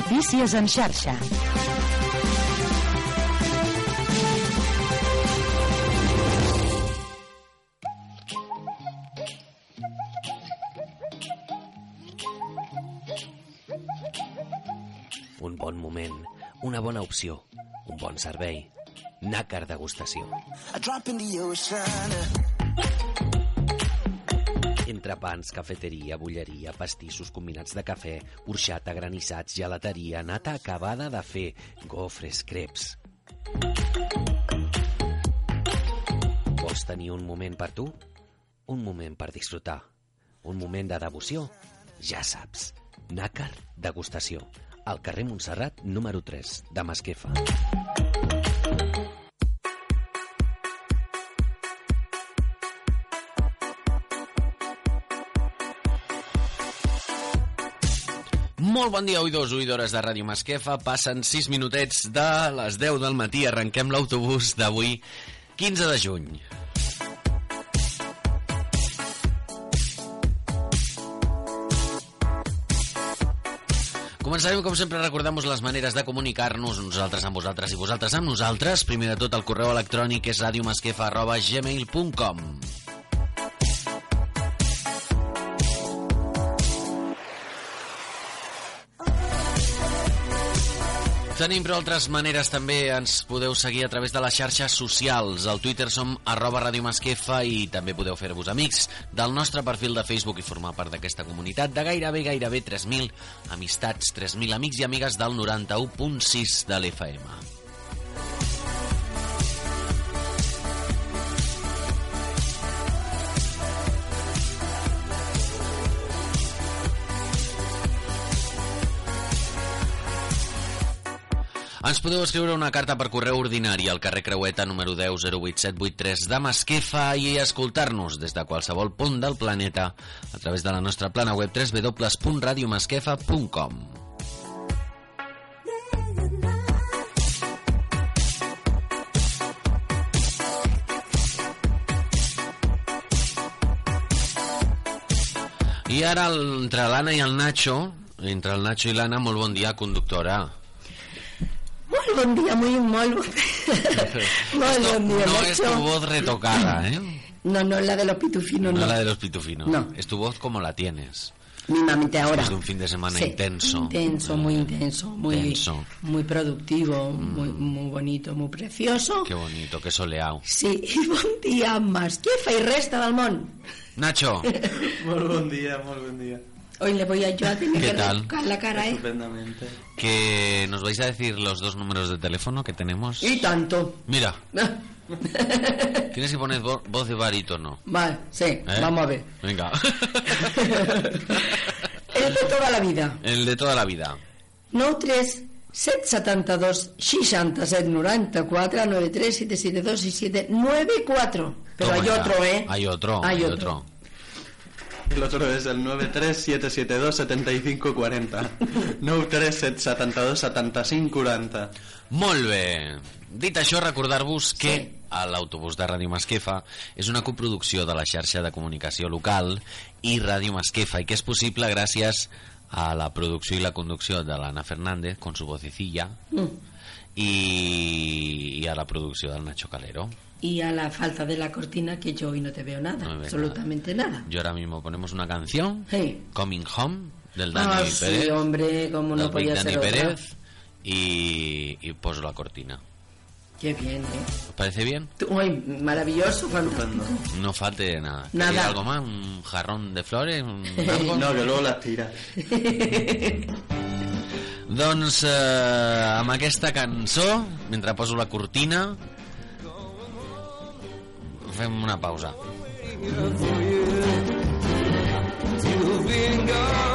Notícies en xarxa. Un bon moment, una bona opció, un bon servei. Nàcar degustació. Entrepans, cafeteria, bulleria, pastissos combinats de cafè, orxata, granissats, gelateria, nata acabada de fer, gofres, creps. Vols tenir un moment per tu? Un moment per disfrutar. Un moment de devoció? Ja saps. Nàcar degustació. Al carrer Montserrat, número 3, de Masquefa. Molt bon dia, oïdors, oïdores de Ràdio Masquefa. Passen 6 minutets de les 10 del matí. Arrenquem l'autobús d'avui, 15 de juny. Començarem, com sempre, recordant-vos les maneres de comunicar-nos nosaltres amb vosaltres i vosaltres amb nosaltres. Primer de tot, el correu electrònic és radiomasquefa.gmail.com Tenim, però, altres maneres també. Ens podeu seguir a través de les xarxes socials. Al Twitter som arroba Radio Masquefa i també podeu fer-vos amics del nostre perfil de Facebook i formar part d'aquesta comunitat de gairebé, gairebé 3.000 amistats, 3.000 amics i amigues del 91.6 de l'FM. Ens podeu escriure una carta per correu ordinari al carrer Creueta número 10 08783 de Masquefa i escoltar-nos des de qualsevol punt del planeta a través de la nostra plana web www.radiomasquefa.com I ara, entre l'Anna i el Nacho, entre el Nacho i l'Anna, molt bon dia, conductora. Molt bon dia, muy, molt bon Molt bon dia, no es tu Nacho. voz retocada, ¿eh? No, no, la de los pitufinos, No no. la de los pitufinos. No. Es tu voz como la tienes. Mínimamente ahora. Después de un fin de semana Sí, intenso. Intenso, muy intenso, muy, Intenso. Mm. muy productivo, muy, muy bonito, muy precioso. Qué bonito, qué soleado. Sí, i bon dia, Masquefa i resta del món. Nacho, Muy buen día, muy buen día. Hoy le voy a yo a tener ¿Qué que tal? la cara, ¿eh? Estupendamente. que nos vais a decir los dos números de teléfono que tenemos. Y tanto. Mira, tienes que poner vo- voz de barítono. Vale, sí, ¿eh? vamos a ver. Venga. El de toda la vida. El de toda la vida. 93 772 67 94 93 772 6794 Pero Toma hay ya. otro, ¿eh? Hay otro, Hay hay otro. otro. El otro es el 937727540. 937727540. Molt bé. Dit això, recordar-vos que Sí. l'autobús de Ràdio Masquefa és una coproducció de la xarxa de comunicació local i Ràdio Masquefa i que és possible gràcies a la producció i la conducció de l'Anna Fernández con su vocecilla Mm. i, i a la producció del Nacho Calero. Y a la falta de la cortina que yo hoy no te veo nada, No absolutamente nada. Yo ahora mismo ponemos una canción, Sí. Coming Home, del Dani Ah, Pérez. sí, hombre, como no podía Dani ser otra. Pérez y, y poso la cortina. Qué bien, ¿eh? ¿Os parece bien? Uy, maravilloso, fantástico. No falte nada. Nada. ¿Queréis algo más? ¿Un jarrón de flores? Algo? No, que luego las tiras. Doncs eh, amb aquesta cançó, mentre poso la cortina, fem una pausa. You've been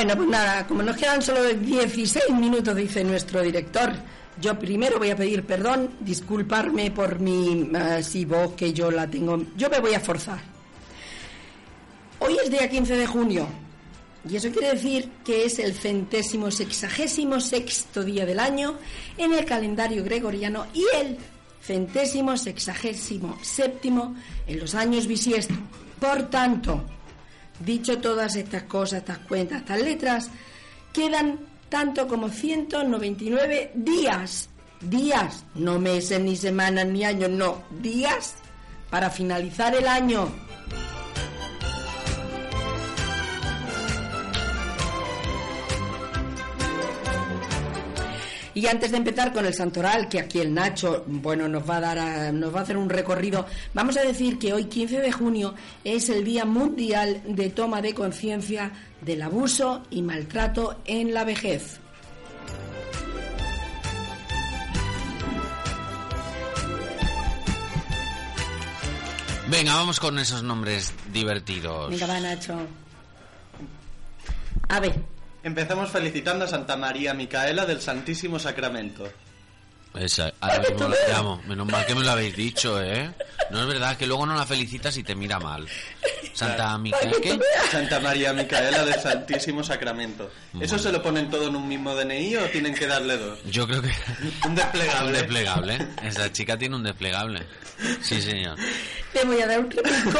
Bueno, pues nada, como nos quedan solo 16 minutos, dice nuestro director, yo primero voy a pedir perdón, disculparme por mi eh, si voz que yo la tengo. Yo me voy a forzar. Hoy es día 15 de junio y eso quiere decir que es el centésimo sexagésimo sexto día del año en el calendario gregoriano y el centésimo sexagésimo séptimo en los años bisiesto. Por tanto, dicho todas estas cosas, estas cuentas, estas letras, quedan tanto como 199 días, días, no meses, ni semanas, ni años, no, días para finalizar el año. Y antes de empezar con el santoral, que aquí el Nacho, bueno, nos va a dar, a- nos va a hacer un recorrido, vamos a decir que hoy 15 de junio es el Día Mundial de Toma de Conciencia del Abuso y Maltrato en la Vejez. Venga, vamos con esos nombres divertidos. Venga, va, Nacho. A ver, Empezamos felicitando a Santa María Micaela del Santísimo Sacramento. Esa, ahora mismo la llamo. Menos mal que me lo habéis dicho, ¿eh? No es verdad que luego no la felicitas y te mira mal. Santa Micaela, ¿qué? Santa María Micaela del Santísimo Sacramento. ¿Eso se lo ponen todo en un mismo DNI o tienen que darle dos? Yo creo que... Un Un desplegable. desplegable. Esa chica tiene un desplegable. Sí, señor. le voy a dar un repico.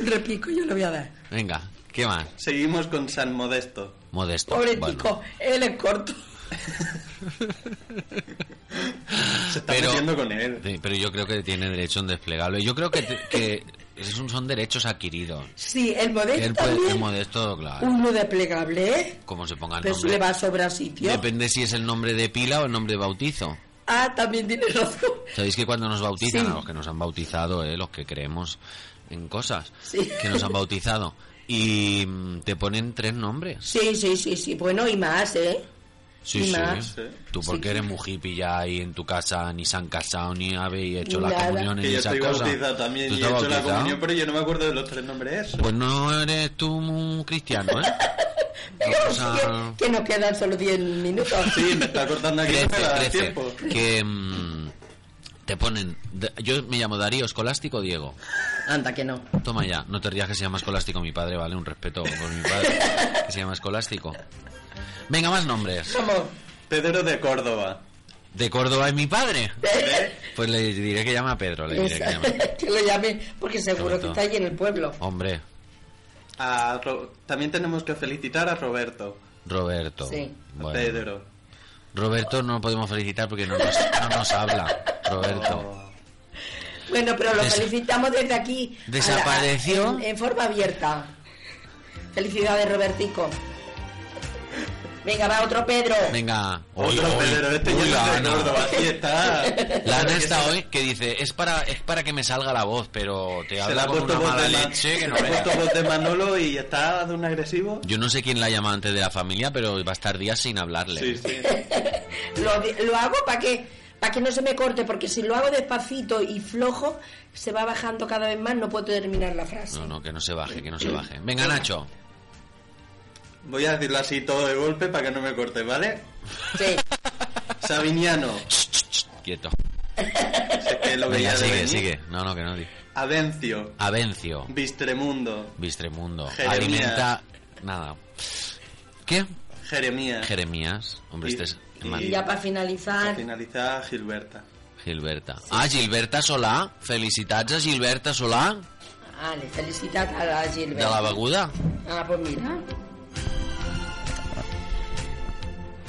Un repico yo le voy a dar. Venga, ¿qué más? Seguimos con San Modesto. Modesto. Pobre Bueno. chico, él es corto. Se está Pero- metiendo con él. Pero yo creo que tiene derecho a un desplegable. Yo creo que, que esos son derechos adquiridos. Sí, el modesto él puede, también. el modesto, claro. Uno desplegable, ¿eh? Como se ponga el nombre. le va a sobrar sitio. Depende si es el nombre de pila o el nombre de bautizo. Ah, también tienes razón. Sabéis que cuando nos bautizan, Sí. a los que nos han bautizado, eh, los que creemos en cosas, Sí. que nos han bautizado, y mm, te ponen tres nombres. Sí, sí, sí, sí. Bueno, y más, ¿eh? Sí, sí. más. Sí. Tú porque Sí. eres muy hippie ya ahí en tu casa, ni se han casado, ni habéis hecho Nada. las comuniones, Que ni yo esas cosas. también ¿Tú y he hecho la bautizado? comunión, pero yo no me acuerdo de los tres nombres esos. Pues no eres tú un cristiano, ¿eh? Vamos a- Que, que nos quedan solo 10 minutos. Sí, me está cortando aquí, Crece, crece. tiempo. Que mm, te ponen... Yo me llamo Darío Escolástico o Diego. Anda, que no. Toma ya, no te rías que se llama Escolástico mi padre, ¿vale? Un respeto por mi padre, que se llama Escolástico. Venga, más nombres. Vamos. Pedro de Córdoba. ¿De Córdoba es mi padre? ¿Eh? Pues le diré que llama a Pedro, le diré que llama. que lo llame, porque seguro que está ahí en el pueblo. Hombre, A Ro- También tenemos que felicitar a Roberto. Roberto. Sí. A Pedro. Roberto no lo podemos felicitar porque no nos, no nos habla. Roberto. Bueno, pero lo felicitamos desde aquí. la- ¿Desapareció? en, en forma abierta. Felicidades, Robertico. Venga, va otro Pedro. Venga. Otro Uy, uy, Pedro, este uy, ya Ana. Aquí está. La Ana está hoy que dice, es para, es para que me salga la voz, pero te Se le habla ha con puesto una voz mala leche que no se le ha puesto voz de Manolo y está de un agresivo. Yo no sé quién la llama antes de la familia, pero va a estar días sin hablarle. Sí, sí. Lo, lo hago para que, para que no se me corte, porque si lo hago despacito y flojo, se va bajando cada vez más, no puedo terminar la frase. No, no, que no se baje, que no se baje. Venga, Nacho. Voy a decirlo así todo de golpe para que no me corte, ¿vale? Sí. Sabiniano. Quieto. Sé que lo veía Venga, de sigue, venir. sigue. No, no, que no. di. Avencio. Avencio. Bistremundo. Bistremundo. Jeremías. Alimenta... Nada. ¿Qué? Jeremías. Jeremías. Hombre, Y- este es... y- ya para Para finalizar, finalizar, Gilberta. Gilberta. Ah, Gilberta Solà. Felicitats a Gilberta Solà vale, felicitat a la de la beguda. Ah, pues mira.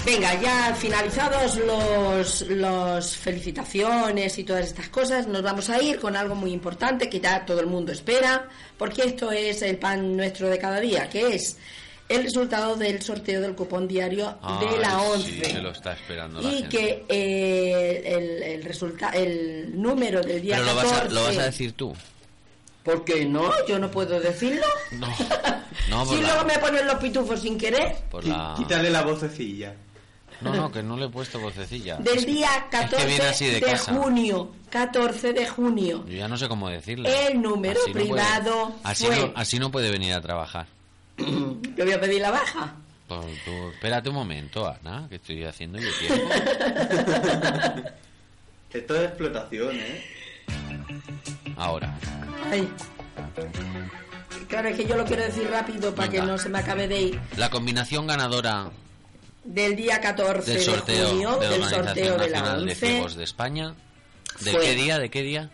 Venga, ya finalizados los, los felicitaciones y todas estas cosas, nos vamos a ir con algo muy importante que ya todo el mundo espera, porque esto es el pan nuestro de cada día, que es el resultado del sorteo del cupón diario de la Ay, 11. Sí, que lo está esperando la y gente. que eh, el, el, resulta- el número del día Pero lo vas, 14... a, lo vas a decir tú. ¿Por qué no? Yo no puedo decirlo. No. Si la- luego me ponen los pitufos sin querer. Por la... Quítale la vocecilla. No, no, que no le he puesto vocecilla. Del día Es 14 que viene así de junio. 14 de junio. Yo ya no sé cómo decirle. El número Así no puede- privado así, fue- no, así no puede venir a trabajar. que voy a pedir la baja. Pues tú, espérate un momento, Ana, que estoy haciendo yo tiempo. Esto es explotación, ¿eh? Ahora. Ay. Claro, es que yo lo quiero decir rápido para que Venga. no se me acabe de ir. La combinación ganadora Del día 14 del de sorteo junio, de la del sorteo de la Nacional de 11, Ciegos de España. ¿De qué día? ¿De qué día?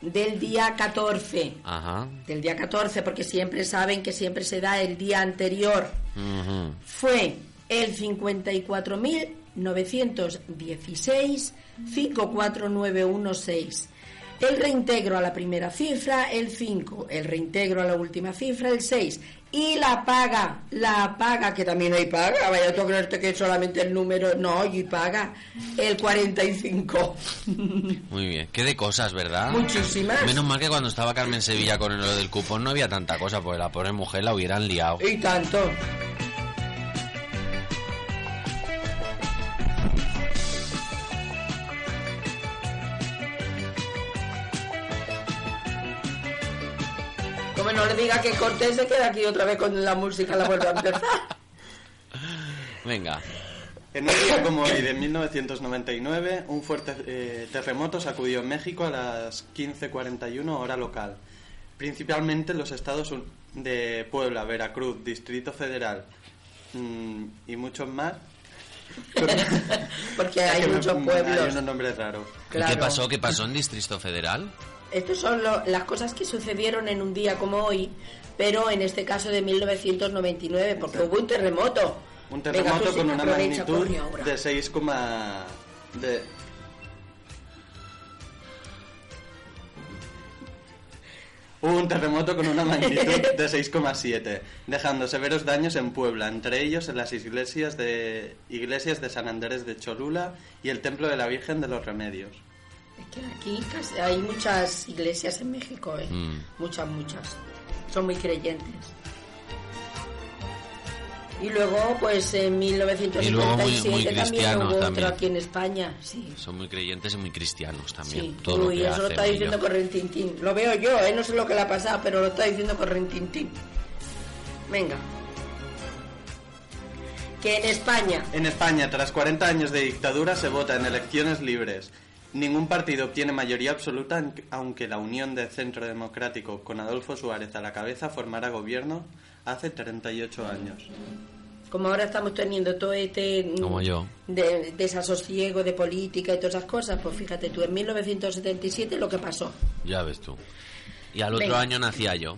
del día 14. Ajá. Del día 14, porque siempre saben que siempre se da el día anterior. Ujú. Fue el 54.916 54916. El reintegro a la primera cifra, el 5. El reintegro a la última cifra, el 6. Y la paga, la paga, que también hay paga. Vaya tú a creerte que solamente el número. No, y paga el 45. Muy bien. Qué de cosas, ¿verdad? Muchísimas. Menos mal que cuando estaba Carmen Sevilla con lo del cupón no había tanta cosa, porque la pobre mujer la hubieran liado. Y tanto. Como no le diga que Cortés se queda aquí otra vez con la música, la vuelta a empezar. Venga. En un día como hoy de 1999, un fuerte eh, terremoto sacudió México a las 15.41 hora local. Principalmente los estados de Puebla, Veracruz, Distrito Federal mm, y muchos más. Porque hay muchos Hay pueblos. unos nombres raros. ¿Y ¿Qué Claro. pasó? ¿Qué pasó en Distrito Federal? Estas son lo- las cosas que sucedieron en un día como hoy, pero en este caso de 1999, porque hubo un terremoto. Un terremoto con una magnitud de 6, de Hubo un terremoto con una magnitud de 6,7, dejando severos daños en Puebla, entre ellos en las iglesias de iglesias de San Andrés de Cholula y el templo de la Virgen de los Remedios. Que aquí casi hay muchas iglesias en México, ¿eh? Mm. Muchas, muchas. Son muy creyentes. Y luego, pues en Y luego muy- 1997 muy también cristianos hubo también. otro aquí en España. Sí. Son muy creyentes y muy cristianos también. Sí, Todo lo Uy, que eso lo está diciendo ellos. Correntintín. Lo veo yo, ¿eh? No sé lo que le ha pasado, pero lo está diciendo Correntintín. Venga. Que en España En España, tras 40 años de dictadura, se vota en elecciones libres. Ningún partido obtiene mayoría absoluta, aunque la Unión de Centro Democrático, con Adolfo Suárez a la cabeza, formara gobierno hace 38 años. como ahora estamos teniendo todo este mm, Como yo. de, desasosiego de política y todas esas cosas, pues fíjate tú, en 1977 lo que pasó. Ya ves tú. Y al otro Venga. año nacía yo.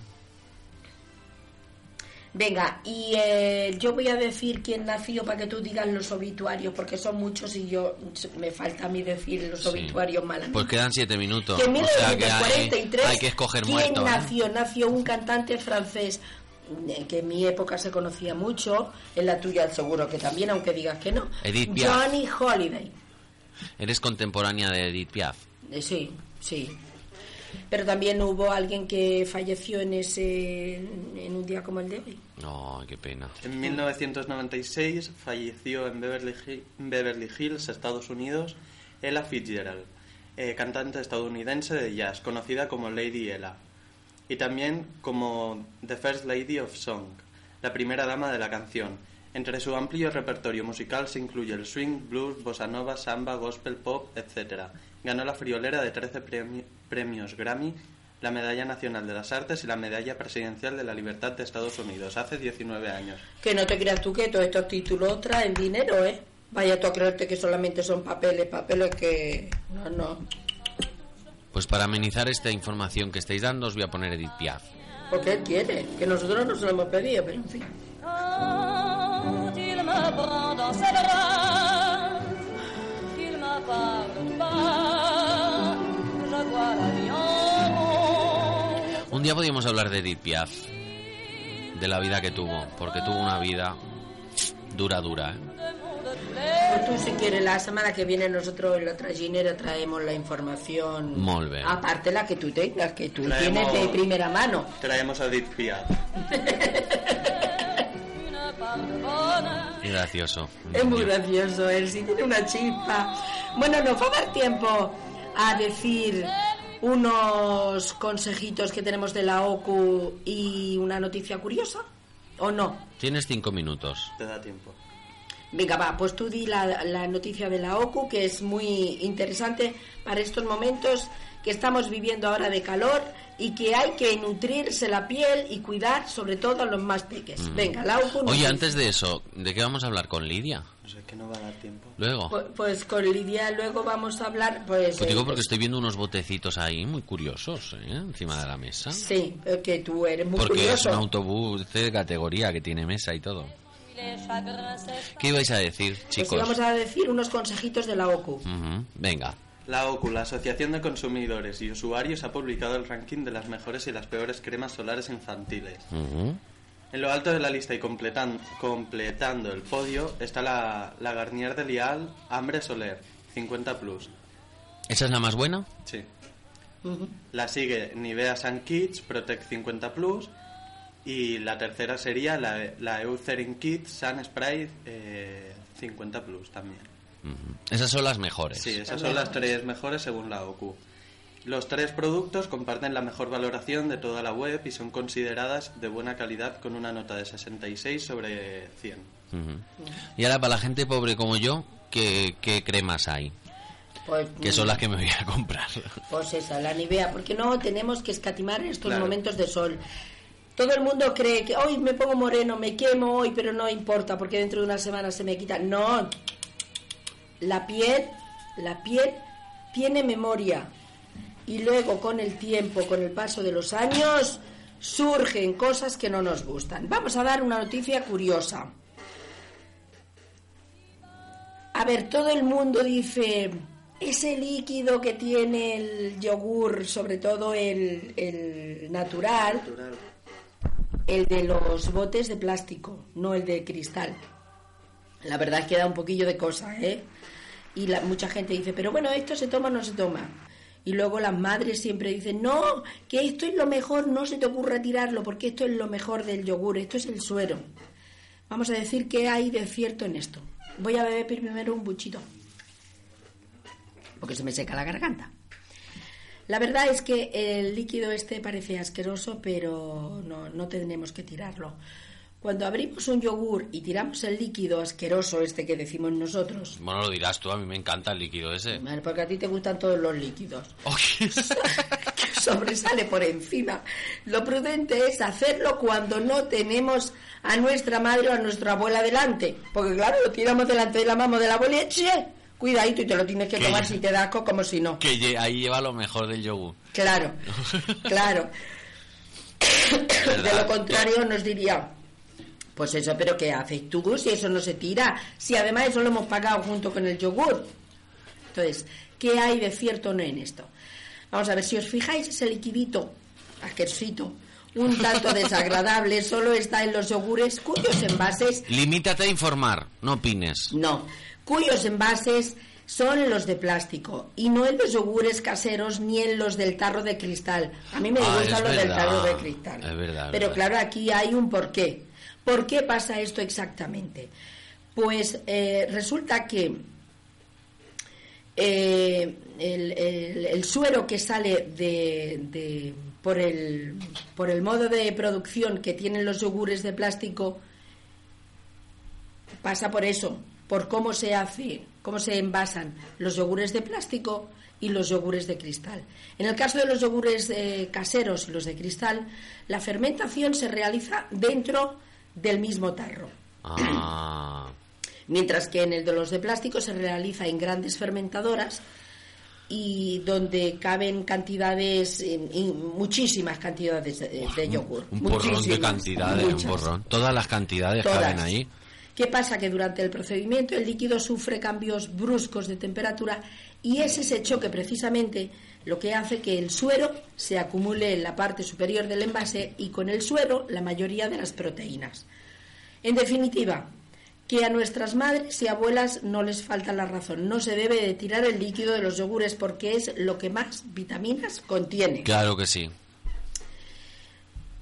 Venga, y eh, yo voy a decir quién nació para que tú digas los obituarios, porque son muchos y yo me falta a mí decir los Sí. obituarios malamente. Pues quedan siete minutos. que en o sea que hay, 1943, hay que escoger ¿quién muertos. ¿eh? nació? Nació un cantante francés eh, que en mi época se conocía mucho, en la tuya seguro que también, aunque digas que no. Edith Piaf. Johnny Holiday. Eres contemporánea de Edith Piaf. Eh, Sí, sí. Pero también hubo alguien que falleció en ese en un día como el de hoy. No, qué pena. En 1996 falleció en Beverly, Beverly Hills, Estados Unidos, Ella Fitzgerald, eh, cantante estadounidense de jazz, conocida como Lady Ella, y también como The First Lady of Song, la primera dama de la canción. Entre su amplio repertorio musical se incluye el swing, blues, bossa nova, samba, gospel, pop, etc. Ganó la friolera de 13 premi- premios Grammy, la Medalla Nacional de las Artes y la Medalla Presidencial de la Libertad de Estados Unidos hace 19 años. Que no te creas tú que todos estos títulos traen dinero, ¿eh? Vaya tú a creerte que solamente son papeles, papeles que... No, no. Pues para amenizar esta información que estáis dando os voy a poner Edith Piaf. Porque él quiere, que nosotros no se lo hemos pedido, pero en fin. Un día podíamos hablar de Edith Piaf, de la vida que tuvo, porque tuvo una vida dura, dura. ¿eh? Pues tú si quieres, la semana que viene nosotros en la trajinera traemos la información. Molt bé. Aparte la que tú tengas, que tú Traemos- tienes de primera mano. Traemos a Edith Piaf. Gracioso. Es muy gracioso, él sí tiene una chispa. Bueno, nos va a dar tiempo a decir unos consejitos que tenemos de la OCU y una noticia curiosa. ¿O no? Tienes cinco minutos. Te da tiempo. Venga, va, pues tú di la, la noticia de la OCU, que es muy interesante para estos momentos que estamos viviendo ahora de calor y que hay que nutrirse la piel y cuidar sobre todo a los más peques. Venga, la OCU... Oye, antes de eso, ¿de qué vamos a hablar con Lidia? No sé, que no va a dar tiempo. Luego. Pu- Pues con Lidia luego vamos a hablar, pues... Pues digo eh, porque estoy viendo unos botecitos ahí muy curiosos, ¿eh? Encima de la mesa. Sí, eh, que tú eres muy Porque es curioso. un autobús de categoría que tiene mesa y todo. ¿Qué ibais a decir, Pues chicos? vamos a decir unos consejitos de la OCU. Ujú, Venga. La OCU, la Asociación de Consumidores y Usuarios, ha publicado el ranking de las mejores y las peores cremas solares infantiles. En lo alto de la lista y completan- completando el podio está la, la Garnier de Lial Ambre Soler 50 Plus. ¿Esa es la más buena? Sí. La sigue Nivea Sun Kids Protect 50 Plus y la tercera sería la, la Eucerin Kids Sun Spray eh, 50 Plus también. Esas son las mejores. Sí, esas son las tres mejores según la OCU. Los tres productos comparten la mejor valoración de toda la web y son consideradas de buena calidad con una nota de 66 sobre 100. Ujú. Y ahora para la gente pobre como yo, ¿qué, qué cremas hay? Pues, Que son las que me voy a comprar. Pues esa, la Nivea, porque no tenemos que escatimar en estos Claro. momentos de sol. Todo el mundo cree que hoy me pongo moreno, me quemo hoy, pero no importa porque dentro de una semana se me quita. No, la piel, la piel tiene memoria y luego con el tiempo, con el paso de los años, surgen cosas que no nos gustan. Vamos a dar una noticia curiosa. A ver, todo el mundo dice, ese líquido que tiene el yogur, sobre todo el, el natural, el de los botes de plástico, no el de cristal. La verdad es que da un poquillo de cosa, ¿eh? Y la, mucha gente dice, pero bueno, esto se toma o no se toma. Y luego las madres siempre dicen, no, que esto es lo mejor, no se te ocurra tirarlo, porque esto es lo mejor del yogur, esto es el suero. Vamos a decir qué hay de cierto en esto. Voy a beber primero un buchito, porque se me seca la garganta. La verdad es que el líquido este parece asqueroso, pero no, no tenemos que tirarlo. Cuando abrimos un yogur y tiramos el líquido asqueroso este que decimos nosotros, Bueno, lo dirás tú, a mí me encanta el líquido ese. Vale, porque a ti te gustan todos los líquidos, Oye, que sobresale por encima. Lo prudente es hacerlo cuando no tenemos a nuestra madre o a nuestra abuela delante, porque claro, lo tiramos delante de la mamá o de la abuela y ¡che! cuidadito y te lo tienes que tomar si te da asco como si no. que ahí lleva lo mejor del yogur. Claro, claro. De lo contrario nos diría, pues eso, pero ¿qué haces tú si eso no se tira? Si además eso lo hemos pagado junto con el yogur. Entonces, ¿qué hay de cierto o no en esto? Vamos a ver, si os fijáis, ese liquidito, asquerosito, un tanto desagradable, solo está en los yogures cuyos envases Limítate a informar, no opines. no, cuyos envases son los de plástico y no en los yogures caseros ni en los del tarro de cristal. A mí me Ah, gustan es los del tarro de cristal. es verdad, es Pero verdad. claro, aquí hay un porqué. ¿Por qué pasa esto exactamente? Pues eh, resulta que eh, el, suero que sale de, de- por, el, por el modo de producción que tienen los yogures de plástico pasa por eso, por cómo se hace, cómo se envasan los yogures de plástico y los yogures de cristal. En el caso de los yogures eh, caseros y los de cristal, la fermentación se realiza dentro del mismo tarro. Ah, Mientras que en el de los de plástico se realiza en grandes fermentadoras y donde caben cantidades, y muchísimas cantidades de, de yogur. un porrón de cantidades, un porrón. Todas las cantidades Todas. caben ahí. ¿Qué pasa? Que durante el procedimiento el líquido sufre cambios bruscos de temperatura y es ese choque precisamente lo que hace que el suero se acumule en la parte superior del envase y con el suero la mayoría de las proteínas. En definitiva, que a nuestras madres y abuelas no les falta la razón. No se debe de tirar el líquido de los yogures porque es lo que más vitaminas contiene. Claro que sí.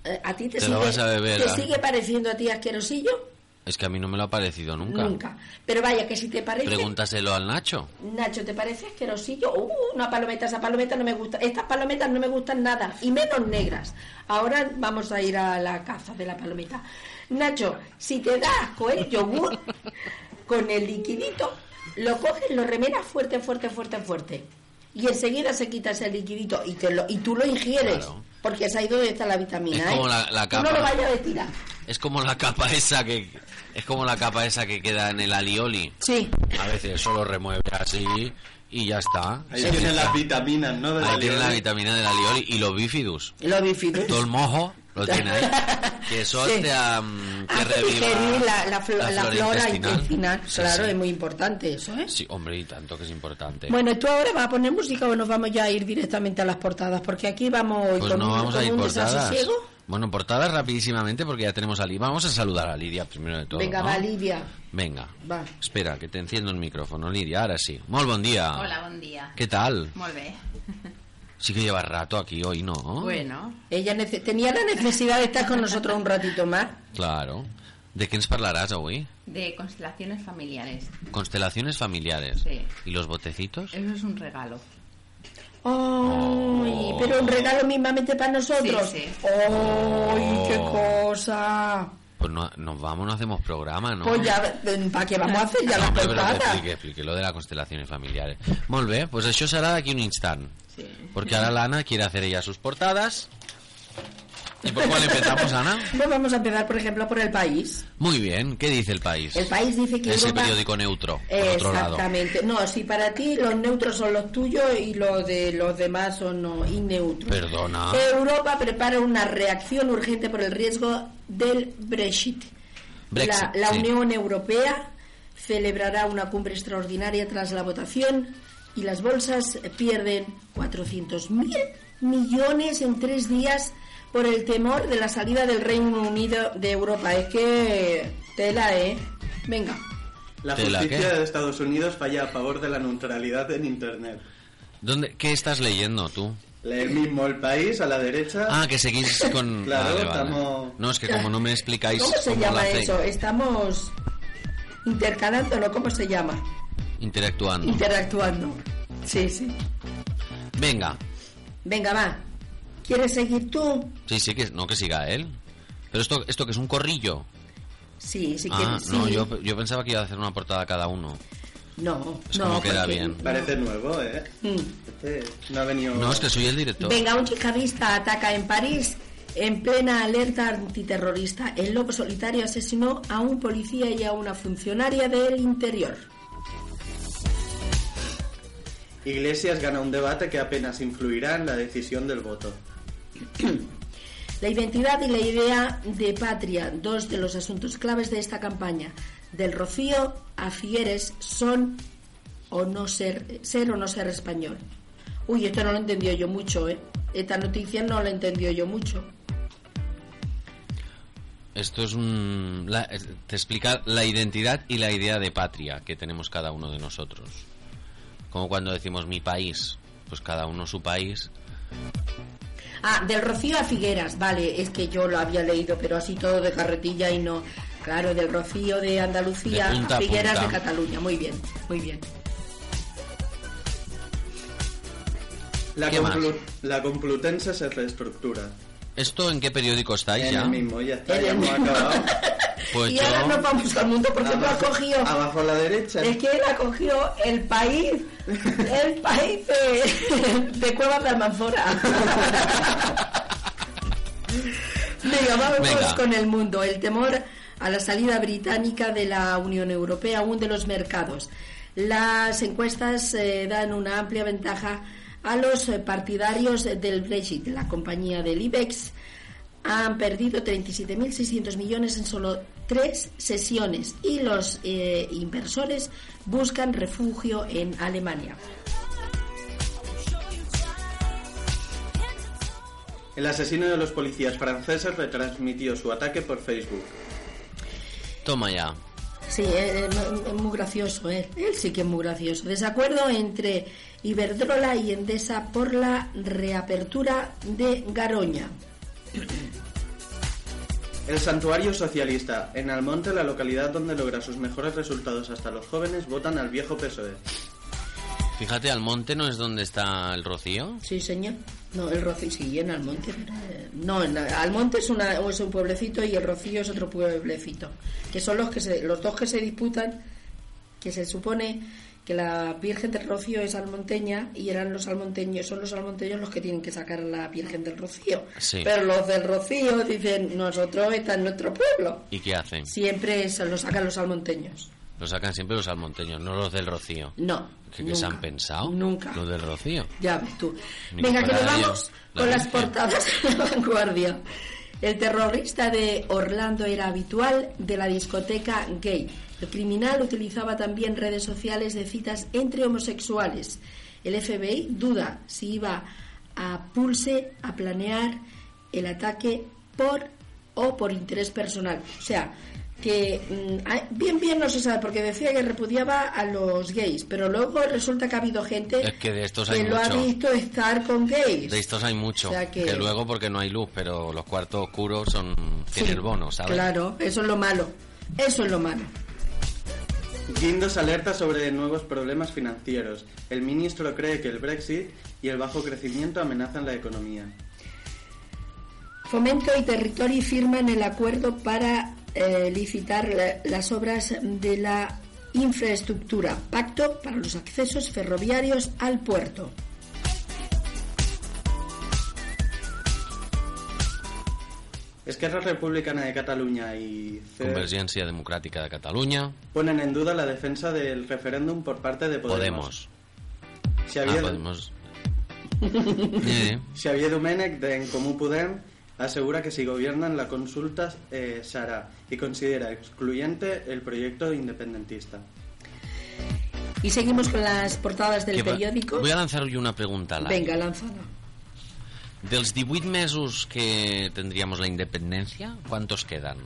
Eh, ¿A ti te, Te sigue, vas a beber, ¿te ¿ah? sigue pareciendo a ti asquerosillo? Es que a mí no me lo ha parecido nunca. Nunca. Pero vaya, que si te parece... Pregúntaselo al Nacho. Nacho, ¿te parece asquerosillo? Uh, una palometa, esa palometa no me gusta. Estas palometas no me gustan nada, y menos negras. Ahora vamos a ir a la caza de la palometa. Nacho, si te da asco el yogur, con el liquidito, lo coges, lo remenas fuerte, fuerte, fuerte, fuerte. Y enseguida se quita ese liquidito y, te lo, y tú lo ingieres. Claro. Porque es ahí donde está la vitamina. Es como ¿eh? la- la Tú no capa. lo vayas a tirar. Es como la capa esa que es como la capa esa que queda en el alioli. Sí. A veces solo remueve así y ya está. Ahí Se tiene quita. las vitaminas, ¿no? De Ahí tiene la vitamina del alioli y los bifidus. Lo bifidus. Todo el mojo lo tiene ahí. Que eso Sí. te, am, que Hace reviva la, la flo- la flora intestinal. Sí, claro, sí. es muy importante eso, ¿eh? Sí, hombre, y tanto que es importante. Bueno, ¿tú ahora vas a poner música o nos vamos ya a ir directamente a las portadas? Porque aquí vamos hoy pues con, no un- vamos con a ir un portadas. desasosiego. Bueno, portadas rapidísimamente porque ya tenemos a Lidia. Vamos a saludar a Lidia primero de todo. Venga, ¿no? va, Lidia. Venga. Va. Espera, que te enciendo el micrófono, Lidia. Ahora sí. Muy buen día. Hola, bon dia. ¿Qué tal? Molt bé. Sí que lleva rato aquí hoy, ¿no? Bueno, Ella tenía la necesidad de estar con nosotros un ratito más. Claro. ¿De qué nos hablarás hoy? de constelaciones familiares. Constelaciones familiares. Sí. ¿Y los botecitos? Eso es un regalo. ¡Ay! Pero un regalo mismamente para nosotros. Sí, sí. ¡Ay, qué cosa! Pues no, nos vamos, no hacemos programa, ¿no? Pues ya, ¿para qué vamos a hacer ya No, las hombre, però que explique lo de las constelaciones familiares. Molt bé, pues això serà d'aquí un instant. Sí. Porque ahora Lana quiere hacer ella sus portadas. ¿Y por cuál empezamos, Ana? Pues vamos a empezar, por ejemplo, por el país. Muy bien, ¿qué dice el país? El país dice que Ese Europa- periódico neutro, por otro lado. Exactamente. No, si para ti los neutros son los tuyos y los de los demás son no, inneutros. Perdona. Europa prepara una reacción urgente por el riesgo del Brexit. Brexit, la la sí. Unión Europea celebrará una cumbre extraordinaria tras la votación y las bolsas pierden 400.000 millones en tres días por el temor de la salida del Reino Unido de Europa. Es que tela, ¿eh? Venga. La ¿Tela justicia qué? de Estados Unidos falla a favor de la neutralidad en Internet. ¿Dónde, ¿Qué estás leyendo tú? Lee el mismo El País a la derecha. Ah, que seguís con... Claro, Vale, vale. estamos- No, es que como no me explicáis ¿Cómo se cómo llama eso? Estamos intercalándolo, ¿cómo se llama? Interactuando. Interactuando. Sí, sí. Venga. Venga, va. ¿Quieres seguir tú? Sí, sí, que no que siga él. Pero esto, esto que es un corrillo. Sí, si ah, quieres. no, sí. yo, yo pensaba que iba a hacer una portada cada uno. No, Es no. como queda porque- bien. Parece nuevo, ¿eh? Mm. Este no ha venido... No, es que soy el director. Venga, un yihadista ataca en París en plena alerta antiterrorista. El lobo solitario asesinó a un policía y a una funcionaria del interior. Iglesias gana un debate que apenas influirá en la decisión del voto. La identidad y la idea de patria, dos de los asuntos claves de esta campaña. Del Rocío a Figueres son o no ser, ser o no ser español. Uy, esto no lo entendió yo mucho, ¿eh? Esta noticia no la entendió yo mucho. Esto es un... te explica la identidad y la idea de patria que tenemos cada uno de nosotros. Como cuando decimos mi país, pues cada uno su país. Ah, del Rocío a Figueras, vale, es que yo lo había leído, pero así todo de carretilla y no. Claro, del Rocío de Andalucía De punta a Figueras punta. de Cataluña. Muy bien, muy bien. La, ¿Qué más? Complu- la Complutense se reestructura. ¿Esto en qué periódico estáis En ya? el mismo, ya está, ya hemos acabado. Pues y yo... ahora nos vamos al mundo porque tú has Abajo, cogido. abajo a la derecha. Es que él ha cogido el país, el país de, de Cuevas de Almanzora. Venga, vamos Venga. con el mundo. El temor a la salida británica de la Unión Europea hunde los mercados. Las encuestas eh, dan una amplia ventaja a los eh, partidarios del Brexit. La compañía del IBEX han perdido 37.600 millones en solo tres sesiones y los eh, inversores buscan refugio en Alemania. El asesino de los policías franceses retransmitió su ataque por Facebook. Toma ya. Sí, eh, eh, es muy gracioso, eh. él sí que es muy gracioso. Desacuerdo entre Iberdrola y Endesa por la reapertura de Garoña. El santuario socialista. En Almonte, la localidad donde logra sus mejores resultados hasta los jóvenes, votan al viejo PSOE. Fíjate, Almonte no es donde está el Rocío. Sí, señor. No, el Rocío sí, en Almonte. no, en Almonte es, una, es un pueblecito y el Rocío es otro pueblecito. Que son los, que se, los dos que se disputan, que se supone que la Virgen del Rocío es almonteña y eran los almonteños, son los almonteños los que tienen que sacar a la Virgen del Rocío. Sí. Pero los del Rocío dicen, nosotros está en nuestro pueblo. ¿Y qué hacen? Siempre se lo sacan los almonteños. Lo sacan siempre los almonteños, no los del Rocío. No. ¿Qué, qué se nunca, han pensado? Nunca. Los del Rocío. Ya ves tú. Ni Venga, que nos vamos la con las portadas de la vanguardia. El terrorista de Orlando era habitual de la discoteca gay. El criminal utilizaba también redes sociales de citas entre homosexuales. El FBI duda si iba a pulse a planear el ataque por o por interés personal. O sea, que mm, bien bien no se sabe porque decía que repudiaba a los gays, pero luego resulta que ha habido gente Es que de estos hay que lo ha visto estar con gays. De estos hay mucho. O sea que... que- luego porque no hay luz, pero los cuartos oscuros son Sí, tienen el bono, ¿sabes? Claro, eso es lo malo. Eso es lo malo. Guindos alerta sobre nuevos problemas financieros. El ministro cree que el Brexit y el bajo crecimiento amenazan la economía. Fomento y Territori firman el acuerdo para eh, licitar la- las obras de la infraestructura. Pacto para los accesos ferroviarios al puerto. Esquerra Republicana de Cataluña y CER Convergencia Democrática de Cataluña, ponen en duda la defensa del referéndum por parte de Podemos. Podemos. Si Ah, había, Podemos. Sí, Xavier Domènech de En Comú Podem asegura que si gobiernan la consulta eh, se hará y considera excluyente el proyecto independentista. Y seguimos con las portadas del va- periódico. Voy a lanzar yo una pregunta aire. Venga, lánzala. Dels 18 mesos que tendríamos la independencia, ¿cuántos quedan?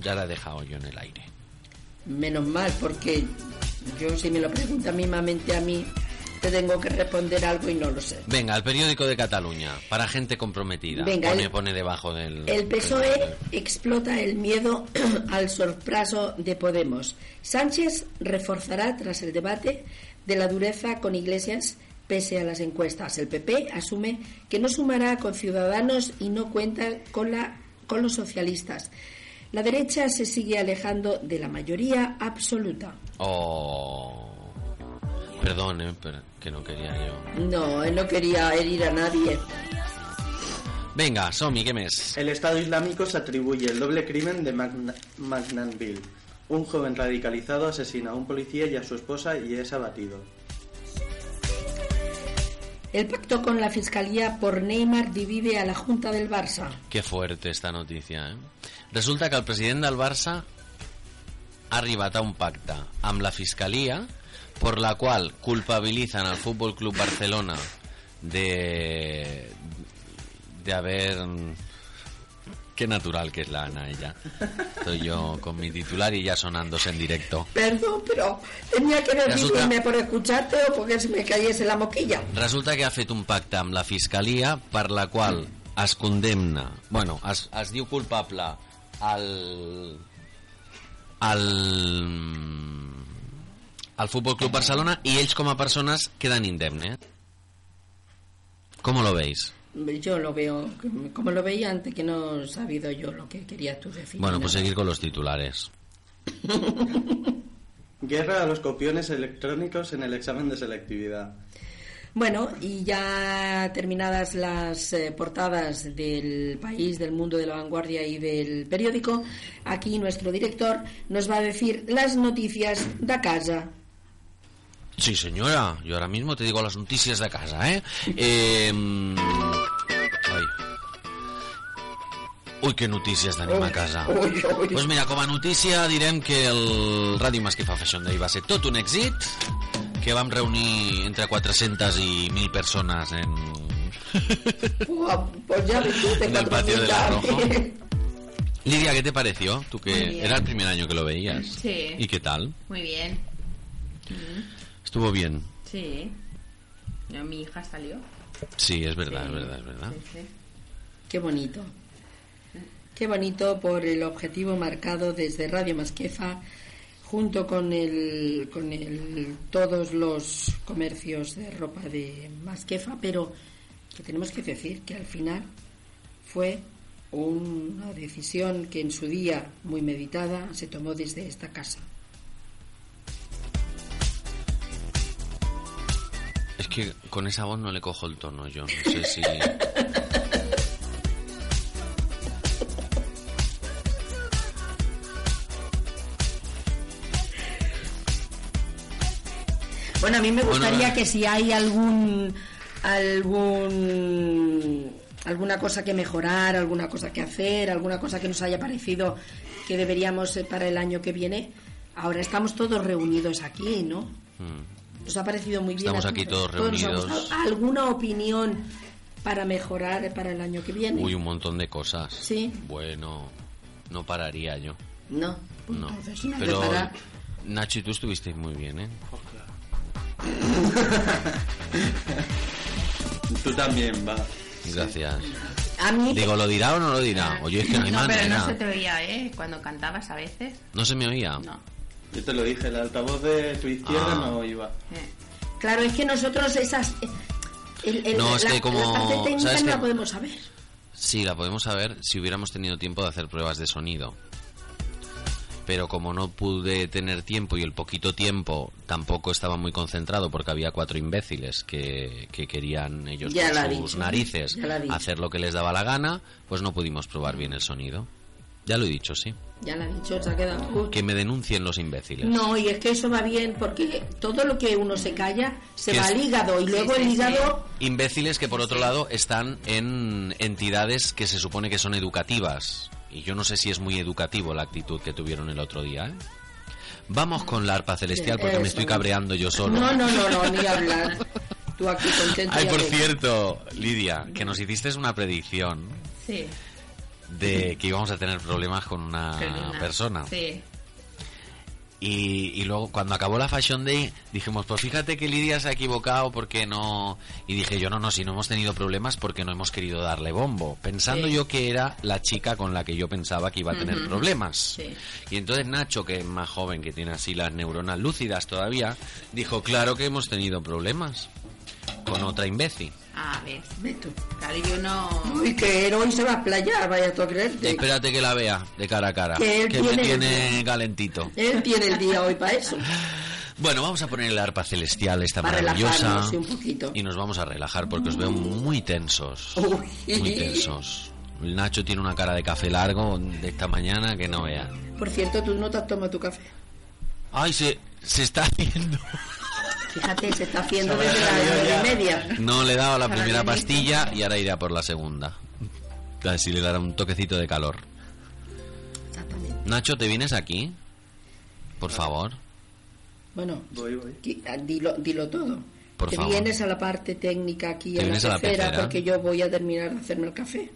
Ya la he dejado yo en el aire. Menos mal, porque yo si me lo pregunta mismamente a mí, te tengo que responder algo y no lo sé. Venga, el periódico de Cataluña, para gente comprometida. Venga, pone, el- pone debajo del... El PSOE del- explota el miedo al sorpraso de Podemos. Sánchez reforzará tras el debate de la dureza con Iglesias pese a las encuestas. El PP asume que no sumará con Ciudadanos y no cuenta con, la, con los socialistas. La derecha se sigue alejando de la mayoría absoluta. Oh... Perdón, eh, pero que no quería yo. No, él no quería herir a nadie. Venga, Somi, ¿qué mes? El Estado Islámico se atribuye el doble crimen de Magna- Magnanville. Un joven radicalizado asesina a un policía y a su esposa y es abatido. El pacto con la Fiscalía por Neymar divide a la Junta del Barça. Que fuerte esta notícia, eh? Resulta que el president del Barça ha arribat a un pacte amb la Fiscalia por la qual culpabilizan al Fútbol Club Barcelona de de haber qué natural que es la Ana ella estoy yo con mi titular y ya sonándose en directo Perdón, pero tenía que decidirme por escucharte o porque se me cayese la moquilla. Resulta que ha fet un pacte amb la Fiscalia per la qual es condemna, bueno, es, es diu culpable al al al Fútbol Club Barcelona y ells com a persones queden indemnes. ¿Cómo lo veis? Yo lo veo, como lo veía antes, que no he sabido yo lo que querías tú decir. Bueno, pues seguir con los titulares. Guerra a los copiones electrónicos en el examen de selectividad. Bueno, y ya terminadas las eh, portadas del país, del mundo de la vanguardia y del periódico, aquí nuestro director nos va a decir las noticias de casa. Sí, señora. Yo ahora mismo te digo las noticias de casa, ¿eh? eh ay. Ui, que notícies tenim a casa. Ui, ui. Doncs mira, com a notícia direm que el Ràdio Masquefa Fashion Day va ser tot un èxit, que vam reunir entre 400 i 1.000 persones en, Pues ya ves tú, te en el patio de la Rojo. Lidia, ¿qué te pareció? Tú que era el primer año que lo veías. Sí. ¿Y qué tal? Muy bien. Estuvo bien. Sí. Ya mi hija salió. Sí, es verdad, Sí. es verdad, es verdad. Sí, sí. Qué bonito. Qué bonito por el objetivo marcado desde Radio Masquefa junto con el, con el, todos los comercios de ropa de Masquefa, pero que tenemos que decir que al final fue una decisión que en su día, muy meditada, se tomó desde esta casa. Es que con esa voz no le cojo el tono yo. No sé si... Bueno, a mí me gustaría eh. que si hay algún algún alguna cosa que mejorar, alguna cosa que hacer, alguna cosa que nos haya parecido que deberíamos eh, para el año que viene. Ahora estamos todos reunidos aquí, ¿no? Nos ha parecido muy bien. Estamos aquí todos nos ha reunidos. gustado. ¿Alguna opinión para mejorar para el año que viene? Uy, un montón de cosas. Sí. Bueno, no pararía yo. No. Pues No. Entonces, no hace Pero Nacho y tú estuvisteis muy bien, ¿eh? Tú también, va. Gracias. A mí Digo, ¿lo dirá o no lo dirá? Oye, es que no hay no, pero manera. no se te oía, ¿eh? Cuando cantabas a veces. ¿No se me oía? No. Yo te lo dije, el altavoz de tu izquierda Ah. no iba. Eh. Claro, es que nosotros esas... eh, el- el- No, es la, que como- la parte técnica ¿sabes no la podemos saber. Sí, la podemos saber si hubiéramos tenido tiempo de hacer pruebas de sonido. Pero como no pude tener tiempo y el poquito tiempo tampoco estaba muy concentrado porque había cuatro imbéciles que, que querían ellos Ya con sus dicho, narices hacer lo que les daba la gana, pues no pudimos probar bien el sonido. Ya lo he dicho, sí. Ya la he dicho, se ha quedado... Uy. Que me denuncien los imbéciles. No, y es que eso va bien porque todo lo que uno se calla se va es- al hígado y luego el hígado... Imbéciles que por otro lado están en entidades que se supone que son educativas. Y yo no sé si es muy educativo la actitud que tuvieron el otro día. ¿eh? Vamos con la arpa celestial porque me estoy cabreando yo solo. No, no, no, no, ni hablar. Tú aquí contento. Ay, por cierto, Lidia, que nos hiciste una predicción Sí. De que íbamos a tener problemas con una con una- persona. Sí. Y, y luego cuando acabó la Fashion Day dijimos, pues fíjate que Lidia se ha equivocado porque no... Y dije yo, no, no, si no hemos tenido problemas porque no hemos querido darle bombo, pensando Sí. yo que era la chica con la que yo pensaba que iba a tener problemas. Sí. Y entonces Nacho, que es más joven, que tiene así las neuronas lúcidas todavía, dijo, claro que hemos tenido problemas con otra imbécil. A ver. Ve tú. Claro, yo no. Uy, que hoy se va a playar, vaya tú a creerte. Espérate que la vea de cara a cara, Que él que me tiene- calentito. Él tiene el día hoy para eso. Bueno, vamos a poner el arpa celestial, esta Para maravillosa. relajarnos, sí, un poquito. Y nos vamos a relajar porque os veo muy tensos. Uy. Muy tensos. El Nacho tiene una cara de café largo de esta mañana que no vea. Por cierto, tú no te has tomado tu café. Ay, se, se está haciendo. Fíjate, se está haciendo desde las nueve y media. No le he dado la primera pastilla y ahora irá por la segunda. Así le dará un toquecito de calor. Exactamente. Nacho, ¿te vienes aquí? Por favor. Bueno, Voy, ah, dilo, dilo todo. Por Te favor. vienes a la parte técnica aquí Te a la, vienes a la pecera porque yo voy a terminar de hacerme el café.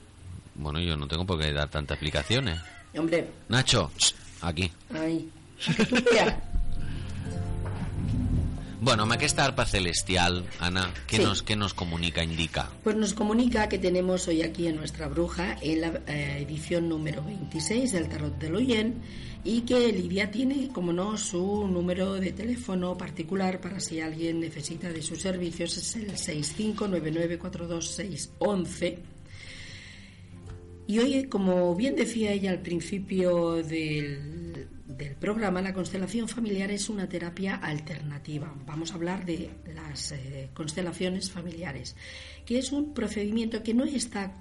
Bueno, yo no tengo por qué dar tantas explicaciones. Hombre, Nacho, ch, aquí. ay, Bueno, amb aquesta arpa celestial, Ana, Sí. nos, nos comunica, indica? Pues nos comunica que tenemos hoy aquí a nuestra bruja en la eh, edición número 26 del Tarot del Oyen y que Lidia tiene, como no, su número de teléfono particular para si alguien necesita de sus servicios, es el 659942611. Y hoy, como bien decía ella al principio del, del programa, la constelación familiar es una terapia alternativa. Vamos a hablar de las eh, constelaciones familiares, que es un procedimiento que no está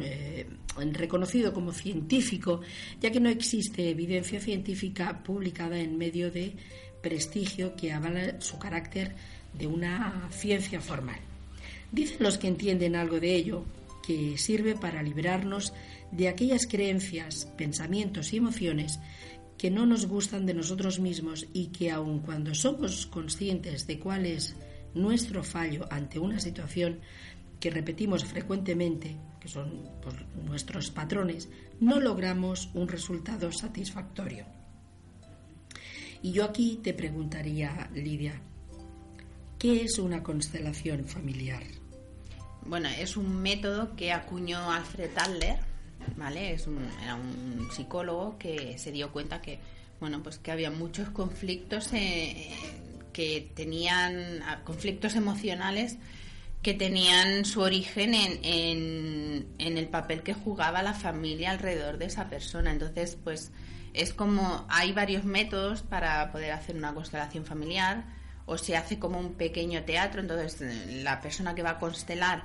eh, reconocido como científico, ya que no existe evidencia científica publicada en medio de prestigio que avala su carácter de una ciencia formal. Dicen los que entienden algo de ello que sirve para liberarnos de aquellas creencias, pensamientos y emociones que no nos gustan de nosotros mismos y que aun cuando somos conscientes de cuál es nuestro fallo ante una situación que repetimos frecuentemente, que son pues, nuestros patrones, no logramos un resultado satisfactorio. Y yo aquí te preguntaría, Lidia, ¿qué es una constelación familiar? Bueno, es un método que acuñó Alfred Adler, ¿vale? Un, era un psicólogo que se dio cuenta que, bueno, pues que había muchos conflictos eh, que tenían conflictos emocionales que tenían su origen en, en, en el papel que jugaba la familia alrededor de esa persona. Entonces, pues es como hay varios métodos para poder hacer una constelación familiar o se hace como un pequeño teatro, entonces la persona que va a constelar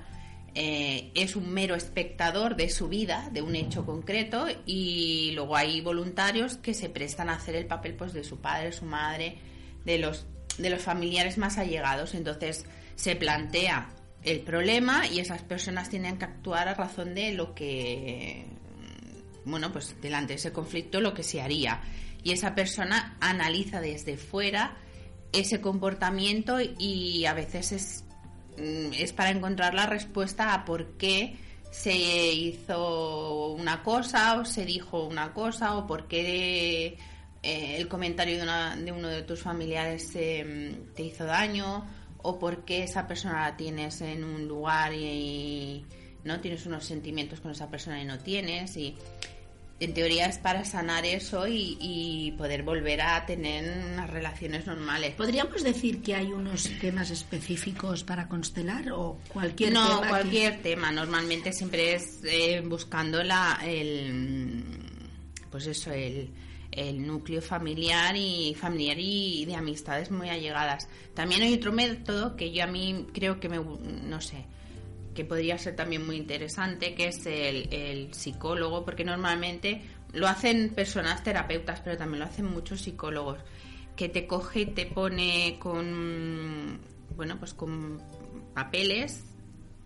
eh, es un mero espectador de su vida, de un hecho concreto, y luego hay voluntarios que se prestan a hacer el papel pues de su padre, su madre, de los, de los familiares más allegados. Entonces se plantea el problema y esas personas tienen que actuar a razón de lo que, bueno, pues delante de ese conflicto lo que se haría. Y esa persona analiza desde fuera ese comportamiento y a veces es es para encontrar la respuesta a por qué se hizo una cosa o se dijo una cosa o por qué eh, el comentario de, una- de uno de tus familiares eh, te hizo daño o por qué esa persona la tienes en un lugar y, no tienes unos sentimientos con esa persona y no tienes y en teoría es para sanar eso y, y poder volver a tener unas relaciones normales. ¿Podríamos decir que hay unos temas específicos para constelar o cualquier no, tema? que- cualquier tema. Normalmente siempre es eh, buscando la, el, pues eso, el, el núcleo familiar y familiar y de amistades muy allegadas. También hay otro método que yo a mí creo que me, no sé, que podría ser también muy interesante, que es el, psicólogo, porque normalmente lo hacen personas terapeutas, pero también lo hacen muchos psicólogos, que te coge y te pone con, bueno, pues con papeles,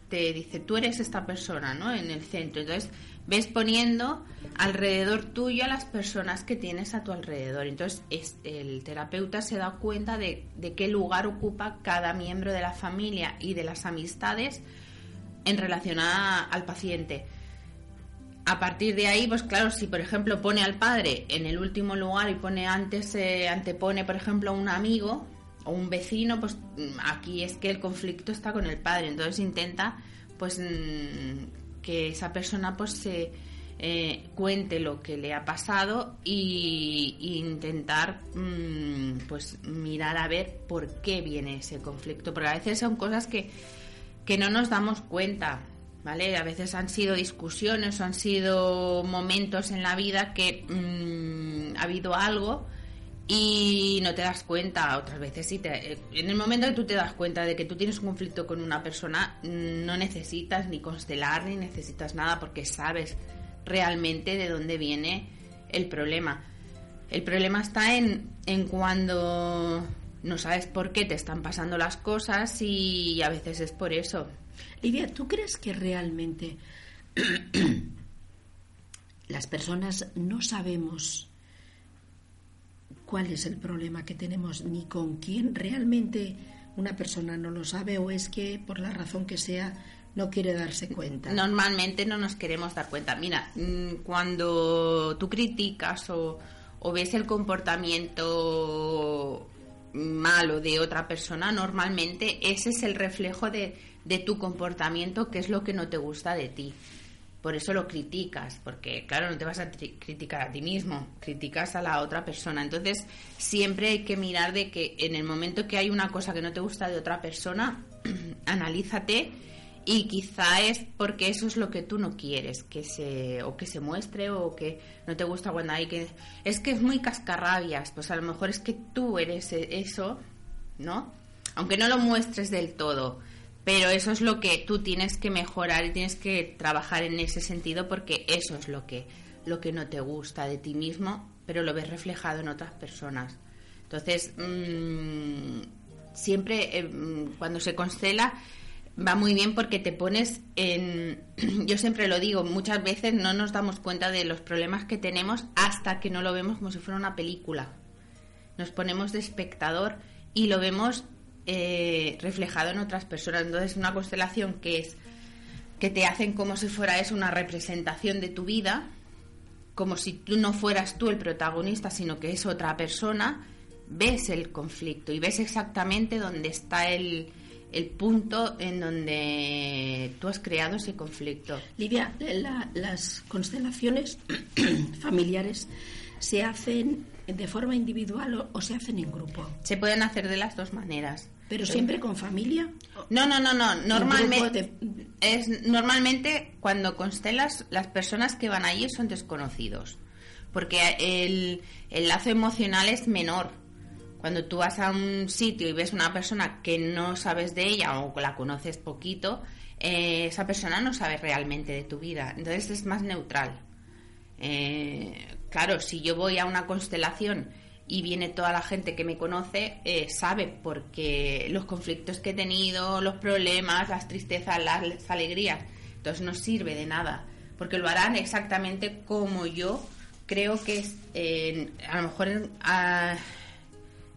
te dice, tú eres esta persona, ¿no? En el centro. Entonces, ves poniendo alrededor tuyo a las personas que tienes a tu alrededor. Entonces, es- el terapeuta se da cuenta de, de qué lugar ocupa cada miembro de la familia y de las amistades en relación a- al paciente. A partir de ahí, pues claro, si por ejemplo pone al padre en el último lugar y pone antes, eh, antepone por ejemplo un amigo o un vecino, pues mm, aquí es que el conflicto está con el padre. Entonces intenta pues mm, que esa persona pues se eh, cuente lo que le ha pasado y, y intentar mm, pues mirar a ver por qué viene ese conflicto. Porque a veces son cosas que que no nos damos cuenta, ¿vale? A veces han sido discusiones o han sido momentos en la vida que mm, ha habido algo y no te das cuenta. Otras veces sí. Te, en el momento que tú te das cuenta de que tú tienes un conflicto con una persona, mm, no necesitas ni constelar ni necesitas nada porque sabes realmente de dónde viene el problema. El problema está en, en cuando no sabes por qué te están pasando las cosas y a veces es por eso. Lidia, ¿tú crees que realmente las personas no sabemos cuál es el problema que tenemos ni con quién? ¿Realmente una persona no lo sabe o es que por la razón que sea no quiere darse cuenta? Normalmente no nos queremos dar cuenta. Mira, mm, cuando tú criticas o, o ves el comportamiento malo de otra persona, normalmente ese es el reflejo de, de tu comportamiento, que es lo que no te gusta de ti. Por eso lo criticas, porque claro, no te vas a criticar a ti mismo, criticas a la otra persona. Entonces, siempre hay que mirar de que en el momento que hay una cosa que no te gusta de otra persona, analízate y quizá es porque eso es lo que tú no quieres que se o que se muestre o que no te gusta cuando hay que es que es muy cascarrabias pues a lo mejor es que tú eres e- eso no aunque no lo muestres del todo pero eso es lo que tú tienes que mejorar y tienes que trabajar en ese sentido porque eso es lo que lo que no te gusta de ti mismo pero lo ves reflejado en otras personas. Entonces mm, siempre eh, mm, cuando se constela va muy bien porque te pones en yo siempre lo digo muchas veces no nos damos cuenta de los problemas que tenemos hasta que no lo vemos como si fuera una película. Nos ponemos de espectador y lo vemos eh, reflejado en otras personas. Entonces una constelación que es que te hacen como si fuera es una representación de tu vida como si tú no fueras tú el protagonista sino que es otra persona ves el conflicto y ves exactamente dónde está el, el punto en donde tú has creado ese conflicto. Lidia, la- las constelaciones familiares se hacen de forma individual o, o se hacen en grupo. Se pueden hacer de las dos maneras. Pero siempre con familia. No, no, no, no. Normalmente, de- es, normalmente cuando constelas, las personas que van allí son desconocidos. Porque el, el lazo emocional es menor. Cuando tú vas a un sitio y ves una persona que no sabes de ella o la conoces poquito, eh, esa persona no sabe realmente de tu vida. Entonces es más neutral. Eh, claro, si yo voy a una constelación y viene toda la gente que me conoce, eh, sabe porque los conflictos que he tenido, los problemas, las tristezas, las alegrías, entonces no sirve de nada, porque lo harán exactamente como yo creo que es, a lo mejor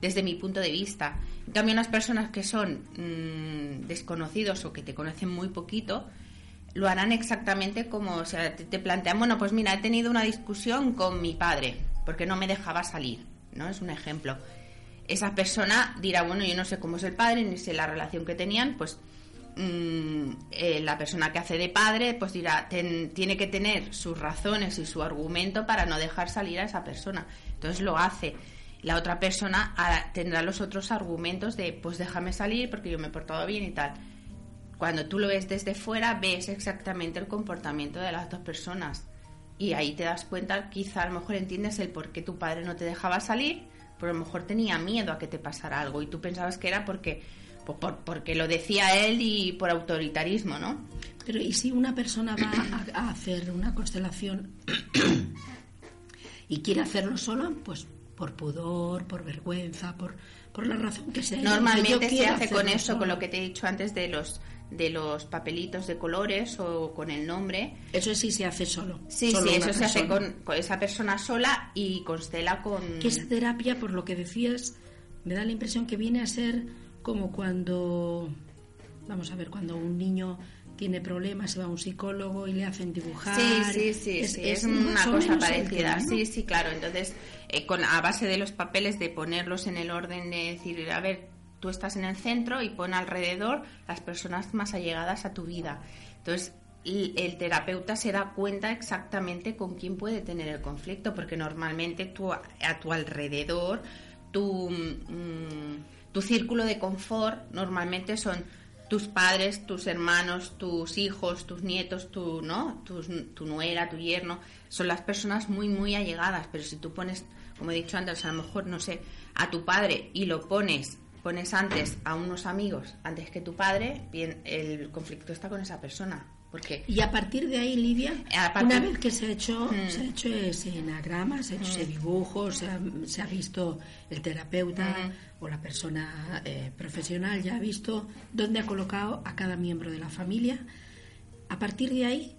desde mi punto de vista. En cambio, unas personas que son mm, desconocidos o que te conocen muy poquito, lo harán exactamente como, o sea, te, te plantean, bueno, pues mira, he tenido una discusión con mi padre, porque no me dejaba salir, ¿no? Es un ejemplo. Esa persona dirá, bueno, yo no sé cómo es el padre, ni sé la relación que tenían, pues mm, eh, la persona que hace de padre, pues dirá, ten- tiene que tener sus razones y su argumento para no dejar salir a esa persona. Entonces lo hace. La otra persona hará- tendrá los otros argumentos de, pues déjame salir porque yo me he portado bien y tal cuando tú lo ves desde fuera, ves exactamente el comportamiento de las dos personas. Y ahí te das cuenta, quizá a lo mejor entiendes el por qué tu padre no te dejaba salir, pero a lo mejor tenía miedo a que te pasara algo y tú pensabas que era porque, pues, por- porque lo decía él y por autoritarismo, ¿no? Pero ¿y si una persona va a, hacer una constelación y quiere hacerlo sola? Pues por pudor, por vergüenza, por, por la razón que sea. Normalmente "Yo se hace con eso, con sola". lo que te he dicho antes de los de los papelitos de colores o con el nombre. Eso sí se hace solo. Sí, solo sí, eso se hace con, con esa persona sola y constela con... Que esa terapia, por lo que decías, me da la impresión que viene a ser como cuando, vamos a ver, cuando un niño tiene problemas, se va a un psicólogo y le hacen dibujar. Sí, sí, sí, sí, es, una cosa parecida. tema, ¿no? Sí, sí, claro. Entonces, eh, con a base de los papeles, de ponerlos en el orden de decir, a ver, tú estás en el centro y pon alrededor las personas más allegadas a tu vida. Entonces, el, el terapeuta se da cuenta exactamente con quién puede tener el conflicto, porque normalmente tú a, a tu alrededor, tu, mm, tu círculo de confort normalmente son tus padres, tus hermanos, tus hijos, tus nietos, tu, ¿no? Tus- tu nuera, tu yerno, son las personas muy, muy allegadas. Pero si tú pones, como he dicho antes, a lo mejor, no sé, a tu padre y lo pones, pones antes a unos amigos antes que tu padre, bien, el conflicto está con esa persona. Porque Y a partir de ahí, Lidia, partir- una vez que se ha hecho, Mm. se ha hecho ese enagrama, se ha hecho ese dibujo, se ha, se ha visto el terapeuta Mm. o la persona eh, profesional, ya ha visto dónde ha colocado a cada miembro de la familia, a partir de ahí,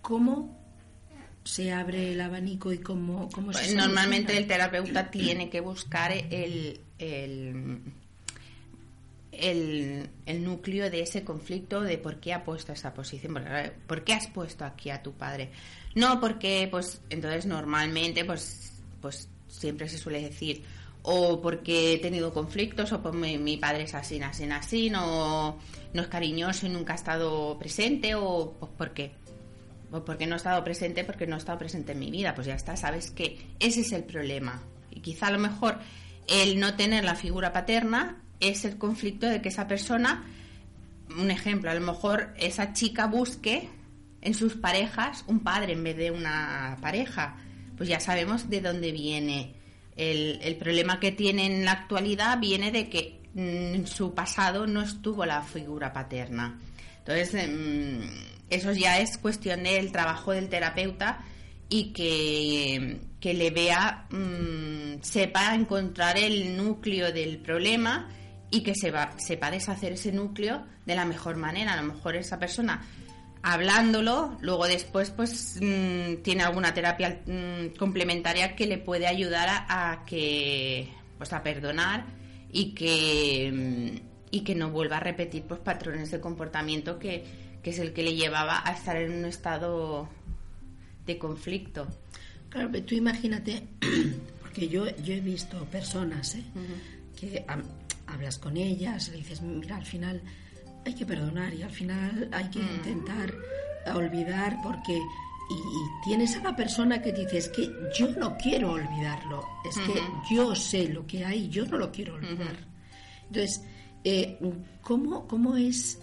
¿cómo se abre el abanico y cómo, cómo se Pues normalmente el terapeuta tiene que buscar el, el, el, el núcleo de ese conflicto de por qué ha puesto esa posición, por, por qué has puesto aquí a tu padre. No porque, pues, entonces normalmente, pues, pues siempre se suele decir, o porque he tenido conflictos, o porque mi, mi padre es así, así, así, no, no es cariñoso y nunca ha estado presente, o pues, ¿por qué? O porque no he estado presente, porque no he estado presente en mi vida. Pues ya está, sabes que ese es el problema. Y quizá a lo mejor el no tener la figura paterna es el conflicto de que esa persona, un ejemplo, a lo mejor esa chica busque en sus parejas un padre en vez de una pareja. Pues ya sabemos de dónde viene. El, el problema que tiene en la actualidad viene de que mm, en su pasado no estuvo la figura paterna. Entonces, em, eso ya es cuestión del trabajo del terapeuta y que, que le vea, mm, sepa encontrar el núcleo del problema y que se va- sepa deshacer ese núcleo de la mejor manera. A lo mejor esa persona hablándolo, luego después pues mm, tiene alguna terapia mm, complementaria que le puede ayudar a, a que pues a perdonar y que mm, y que no vuelva a repetir pues patrones de comportamiento que, que es el que le llevaba a estar en un estado de conflicto. Claro, pero tú imagínate, porque yo, yo he visto personas ¿eh? que hablas con ellas, le dices, mira, al final hay que perdonar y al final hay que intentar olvidar porque y, y tienes a la persona que dice, es que yo no quiero olvidarlo, es que yo sé lo que hay, yo no lo quiero olvidar. Entonces, eh, ¿cómo, ¿cómo es,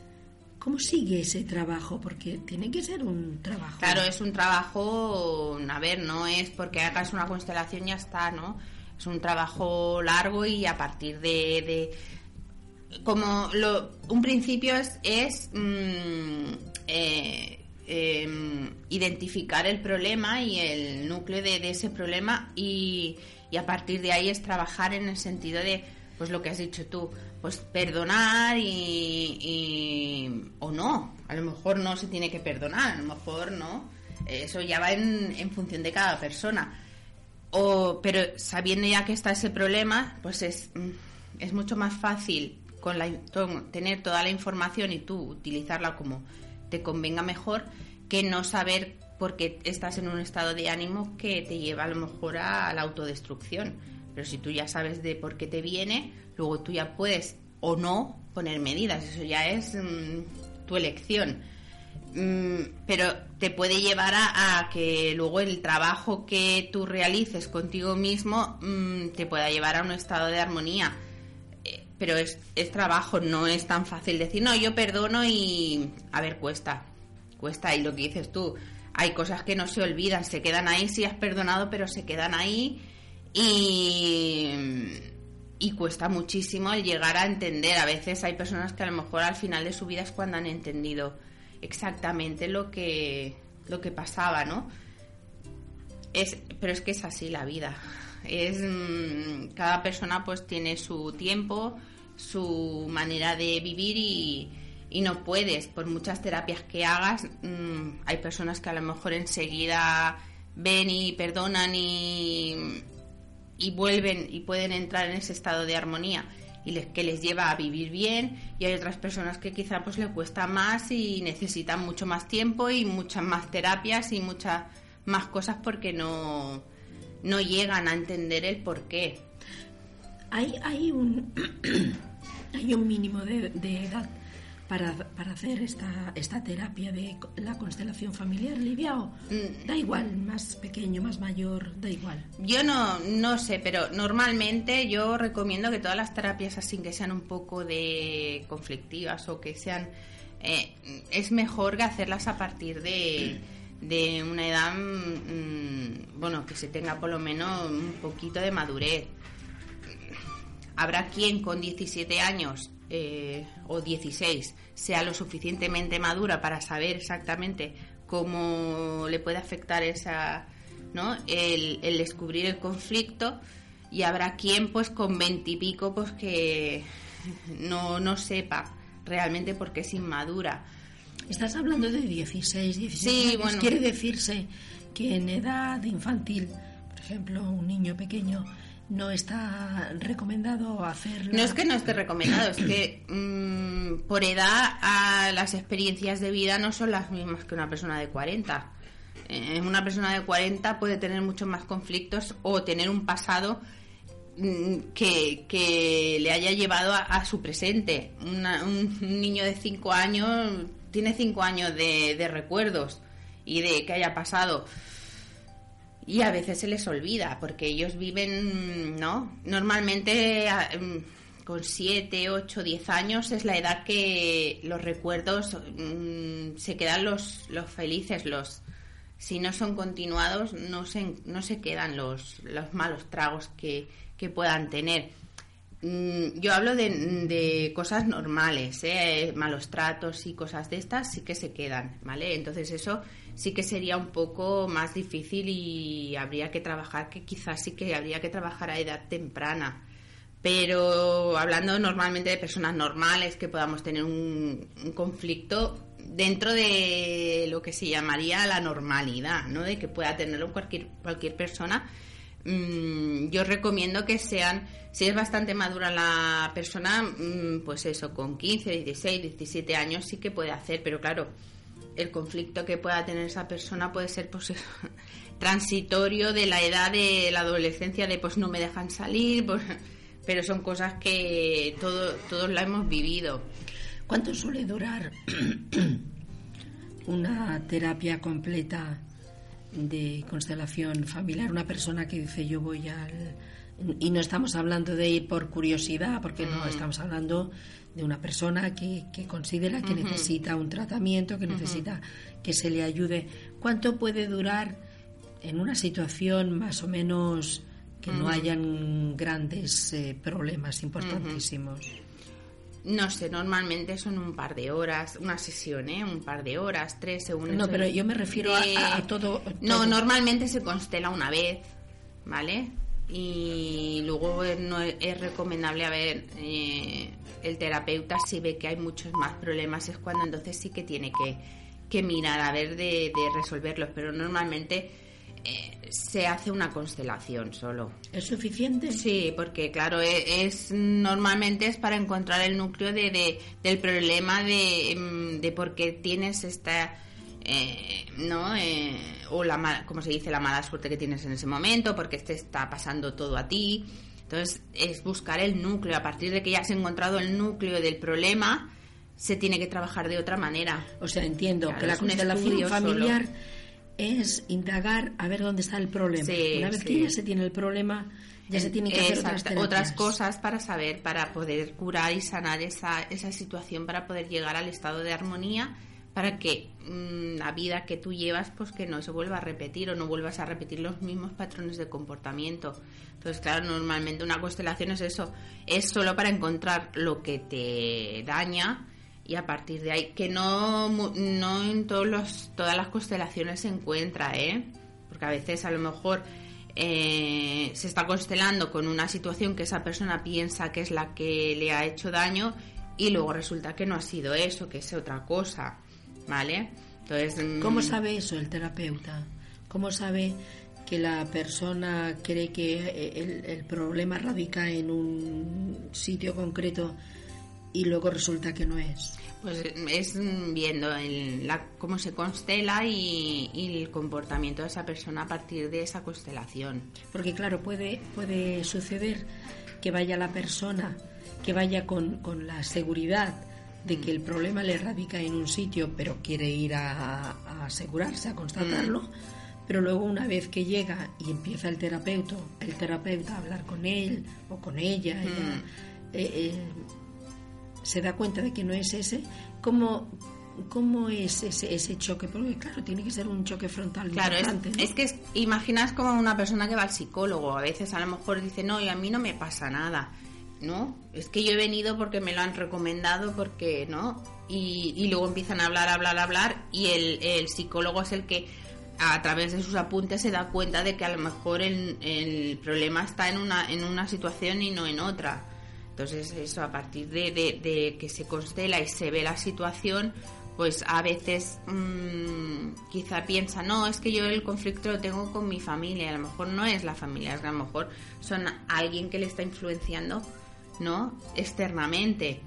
cómo sigue ese trabajo? Porque tiene que ser un trabajo. Claro, es un trabajo, a ver, no es porque hagas una constelación y ya está, ¿no? Es un trabajo largo y a partir de... de- como lo, un principio es, es mm, eh, em, identificar el problema y el núcleo de, ese problema y, y a partir de ahí es trabajar en el sentido de, pues lo que has dicho tú, pues perdonar y, y- o no, a lo mejor no se tiene que perdonar, a lo mejor no, eso ya va en, en función de cada persona. O, pero sabiendo ya que está ese problema, pues es, mm, es mucho más fácil con la, to- tener toda la información y tú utilizarla como te convenga mejor que no saber por qué estás en un estado de ánimo que te lleva a lo mejor a la autodestrucción. Pero si tú ya sabes de por qué te viene, luego tú ya puedes o no poner medidas. Eso ya es mm, tu elección. Mm, pero te puede llevar a, que luego el trabajo que tú realices contigo mismo mm, te pueda llevar a un estado de armonía. Eh, pero es, trabajo, no es tan fácil decir, no, yo perdono y... A ver, cuesta, cuesta. Y lo que dices tú, hay cosas que no se olvidan, se quedan ahí, sí has perdonado, pero se quedan ahí y... Y cuesta muchísimo el llegar a entender. A veces hay personas que a lo mejor al final de su vida es cuando han entendido exactamente lo que, lo que pasaba, ¿no? Es, pero es que es así la vida. Es, mm, cada persona pues tiene su tiempo, su manera de vivir y, no puedes, por muchas terapias que hagas, mm, hay personas que a lo mejor enseguida ven y perdonan y, y vuelven y pueden entrar en ese estado de armonía y les, que les lleva a vivir bien y hay otras personas que quizá pues le cuesta más y necesitan mucho más tiempo y muchas más terapias y muchas más cosas porque no, no llegan a entender el por qué. Hay, hay, un, hay un mínimo de, de edad para, para hacer esta, esta terapia de la constelación familiar, Livia, o Mm. da igual, más pequeño, más mayor, da igual. Yo no, no sé, pero normalmente yo recomiendo que todas las terapias así que sean un poco de conflictivas o que sean... eh, es mejor que hacerlas a partir de, de una edad, mm, bueno, que se tenga por lo menos un poquito de madurez. Habrá quien con 17 años eh, o 16 sea lo suficientemente madura para saber exactamente cómo le puede afectar esa, ¿no? el, el descubrir el conflicto y habrá quien pues con 20 y pico pues que no, no sepa realmente porque es inmadura. Estás hablando de 16, 17 Sí, años. bueno. Quiere decirse que en edad infantil, por ejemplo, un niño pequeño no está recomendado hacerlo. No es que no esté recomendado, es que mm, por edad las experiencias de vida no son las mismas que una persona de 40. Eh, una persona de 40 puede tener muchos más conflictos o tener un pasado mm, que, que le haya llevado a, a su presente. Una- un niño de 5 años tiene 5 años de, de recuerdos y de que haya pasado. Y a veces se les olvida, porque ellos viven, ¿no? Normalmente mm, con 7, 8, 10 años es la edad que los recuerdos mm, se quedan los, los felices, los si no son continuados no se, no se quedan los, los malos tragos que, que puedan tener. Mm, Yo hablo de, de cosas normales, ¿eh? malos tratos y cosas de estas sí que se quedan, ¿vale? Entonces eso sí que sería un poco más difícil y habría que trabajar, que quizás sí que habría que trabajar a edad temprana. Pero hablando normalmente de personas normales que podamos tener un, conflicto dentro de lo que se llamaría la normalidad, ¿no? De que pueda tenerlo cualquier, cualquier persona. Mm, yo recomiendo que sean, si es bastante madura la persona, mm, pues eso, con 15, 16, 17 años sí que puede hacer, pero claro, el conflicto que pueda tener esa persona puede ser pues transitorio de la edad de la adolescencia de pues no me dejan salir, pues, pero son cosas que todo, todos la hemos vivido. ¿Cuánto suele durar una terapia completa de constelación familiar, una persona que dice yo voy al... Y no estamos hablando de ir por curiosidad, porque no, estamos hablando de una persona que, que considera que necesita un tratamiento, que necesita que se le ayude. ¿Cuánto puede durar en una situación más o menos que no hayan grandes eh, problemas importantísimos? No sé, normalmente son un par de horas, una sesión, ¿eh? Un par de horas, tres, según... No, pero yo me refiero a- de- a- a todo- No, todo. normalmente se constela una vez, ¿vale? Y luego no es, es recomendable, a ver, eh, el terapeuta si ve que hay muchos más problemas, es cuando entonces sí que tiene que, que mirar a ver de, de resolverlos, pero normalmente eh, se hace una constelación solo. ¿Es suficiente? Sí, porque claro, e- es, normalmente es para encontrar el núcleo de, de- del problema de, mm, de por qué tienes esta, eh, ¿no? Eh, o la mala, como se dice, la mala suerte que tienes en ese momento, porque te está pasando todo a ti. Entonces, es buscar el núcleo. A partir de que ya has encontrado el núcleo del problema, se tiene que trabajar de otra manera. O sea, entiendo Claro, que la constelación familiar es indagar a ver dónde está el problema. Sí, Una vez sí. que ya se tiene el problema, ya se tienen que hacer otras, otras cosas para saber, para poder curar y sanar esa, esa situación, para poder llegar al estado de armonía, para que mm, la vida que tú llevas, pues que no se vuelva a repetir o no vuelvas a repetir los mismos patrones de comportamiento. Entonces, claro, normalmente una constelación es eso, es solo para encontrar lo que te daña y a partir de ahí, que no, no en todos los, todas las constelaciones se encuentra, ¿eh? Porque a veces a lo mejor eh, se está constelando con una situación que esa persona piensa que es la que le ha hecho daño y luego resulta que no ha sido eso, que es otra cosa, ¿vale? Entonces, mm, ¿Cómo sabe eso el terapeuta? ¿Cómo sabe que la persona cree que eh, el, el problema radica en un sitio concreto y luego resulta que no es? Pues es mm, viendo el- la- cómo se constela y, y el comportamiento de esa persona a partir de esa constelación. Porque claro, puede, puede suceder que vaya la persona, que vaya con, con la seguridad de que el problema le radica en un sitio, pero quiere ir a, a asegurarse, a constatarlo. Pero luego una vez que llega y empieza el terapeuta, el terapeuta a hablar con él o con ella, ella, eh, eh, se da cuenta de que no es ese, ¿cómo, cómo es ese, ese choque? Porque claro, tiene que ser un choque frontal Claro, es, ¿no? es que es- imaginas como una persona que va al psicólogo. A veces a lo mejor dice, no, y a mí no me pasa nada. No, es que yo he venido porque me lo han recomendado, porque no. Y, y luego empiezan a hablar, hablar, hablar. Y el, el psicólogo es el que a través de sus apuntes se da cuenta de que a lo mejor el, el problema está en una, en una situación y no en otra. Entonces eso, a partir de, de- que se constela y se ve la situación, pues a veces mm, quizá piensa, no, es que yo el conflicto lo tengo con mi familia, a lo mejor no es la familia, es que a lo mejor son alguien que le está influenciando, ¿no? Externamente.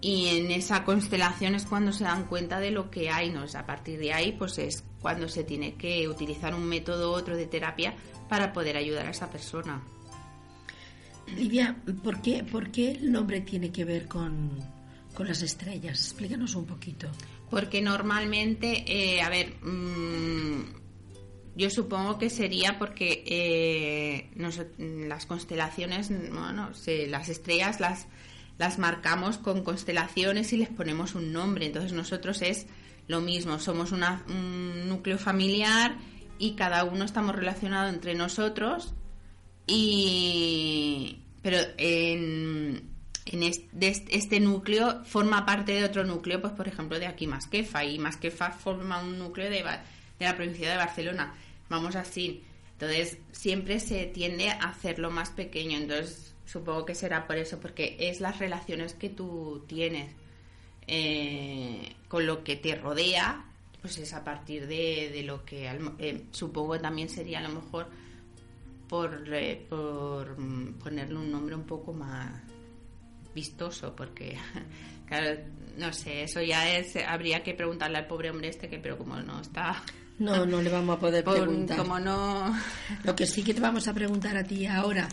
Y en esa constelación es cuando se dan cuenta de lo que hay, ¿no? Es a partir de ahí, pues es cuando se tiene que utilizar un método u otro de terapia para poder ayudar a esa persona. Lidia, ¿por qué, por qué el nombre tiene que ver con, con las estrellas? Explícanos un poquito. Porque normalmente, eh, a ver, mm, yo supongo que sería porque eh, noso- las constelaciones, bueno, se- las estrellas las, las marcamos con constelaciones y les ponemos un nombre. Entonces nosotros es lo mismo, somos una- un núcleo familiar y cada uno estamos relacionados entre nosotros y pero en, en es- de est- este núcleo forma parte de otro núcleo, pues por ejemplo de aquí Masquefa y Masquefa forma un núcleo de, de la provincia de Barcelona. Vamos así. Entonces siempre se tiende a hacerlo más pequeño. Entonces supongo que será por eso, porque es las relaciones que tú tienes eh, con lo que te rodea, pues es a partir de, de lo que eh, supongo también sería a lo mejor por, eh, por mm, ponerle un nombre un poco más vistoso, porque, claro, no sé, eso ya es, habría que preguntarle al pobre hombre este, que pero como no está, No, no le vamos a poder por- preguntar. como no... Lo que sí que te vamos a preguntar a ti ahora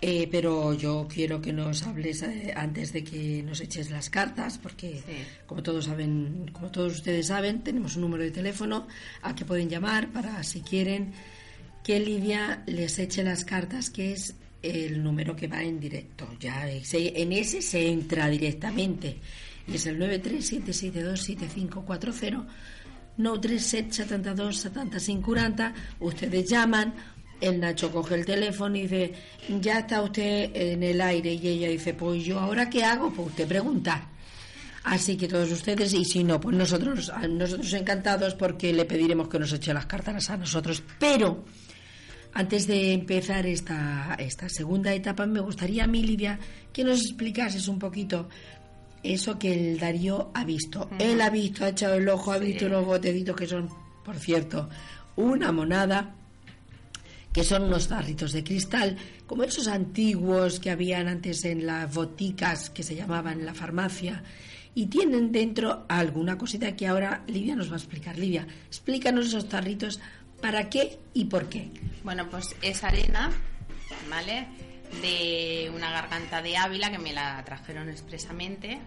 Eh, pero yo quiero que nos hables eh, antes de que nos eches las cartas, porque Sí. como todos saben, como todos ustedes saben, tenemos un número de teléfono al que pueden llamar para si quieren que Lidia les eche las cartas, que es el número que va en directo. Ya se- en ese se entra directamente. Y es el 937627540 937 72 75 40. Ustedes llaman, el Nacho coge el teléfono y dice, ya está usted en el aire. Y ella dice, pues yo ahora qué hago, pues usted preguntar. Así que todos ustedes, y si no, pues nosotros, nosotros encantados porque le pediremos que nos eche las cartas a nosotros. Pero antes de empezar esta, esta segunda etapa, me gustaría a mí, Lidia, que nos explicases un poquito eso que el Darío ha visto. Él ha visto, ha echado el ojo, ha visto unos botecitos que son, por cierto, una monada que son unos tarritos de cristal, como esos antiguos que habían antes en las boticas que se llamaban en la farmacia, y tienen dentro alguna cosita que ahora Lidia nos va a explicar. Lidia, explícanos esos tarritos, para qué y por qué. Bueno, pues es arena, ¿vale? De una garganta de Ávila que me la trajeron expresamente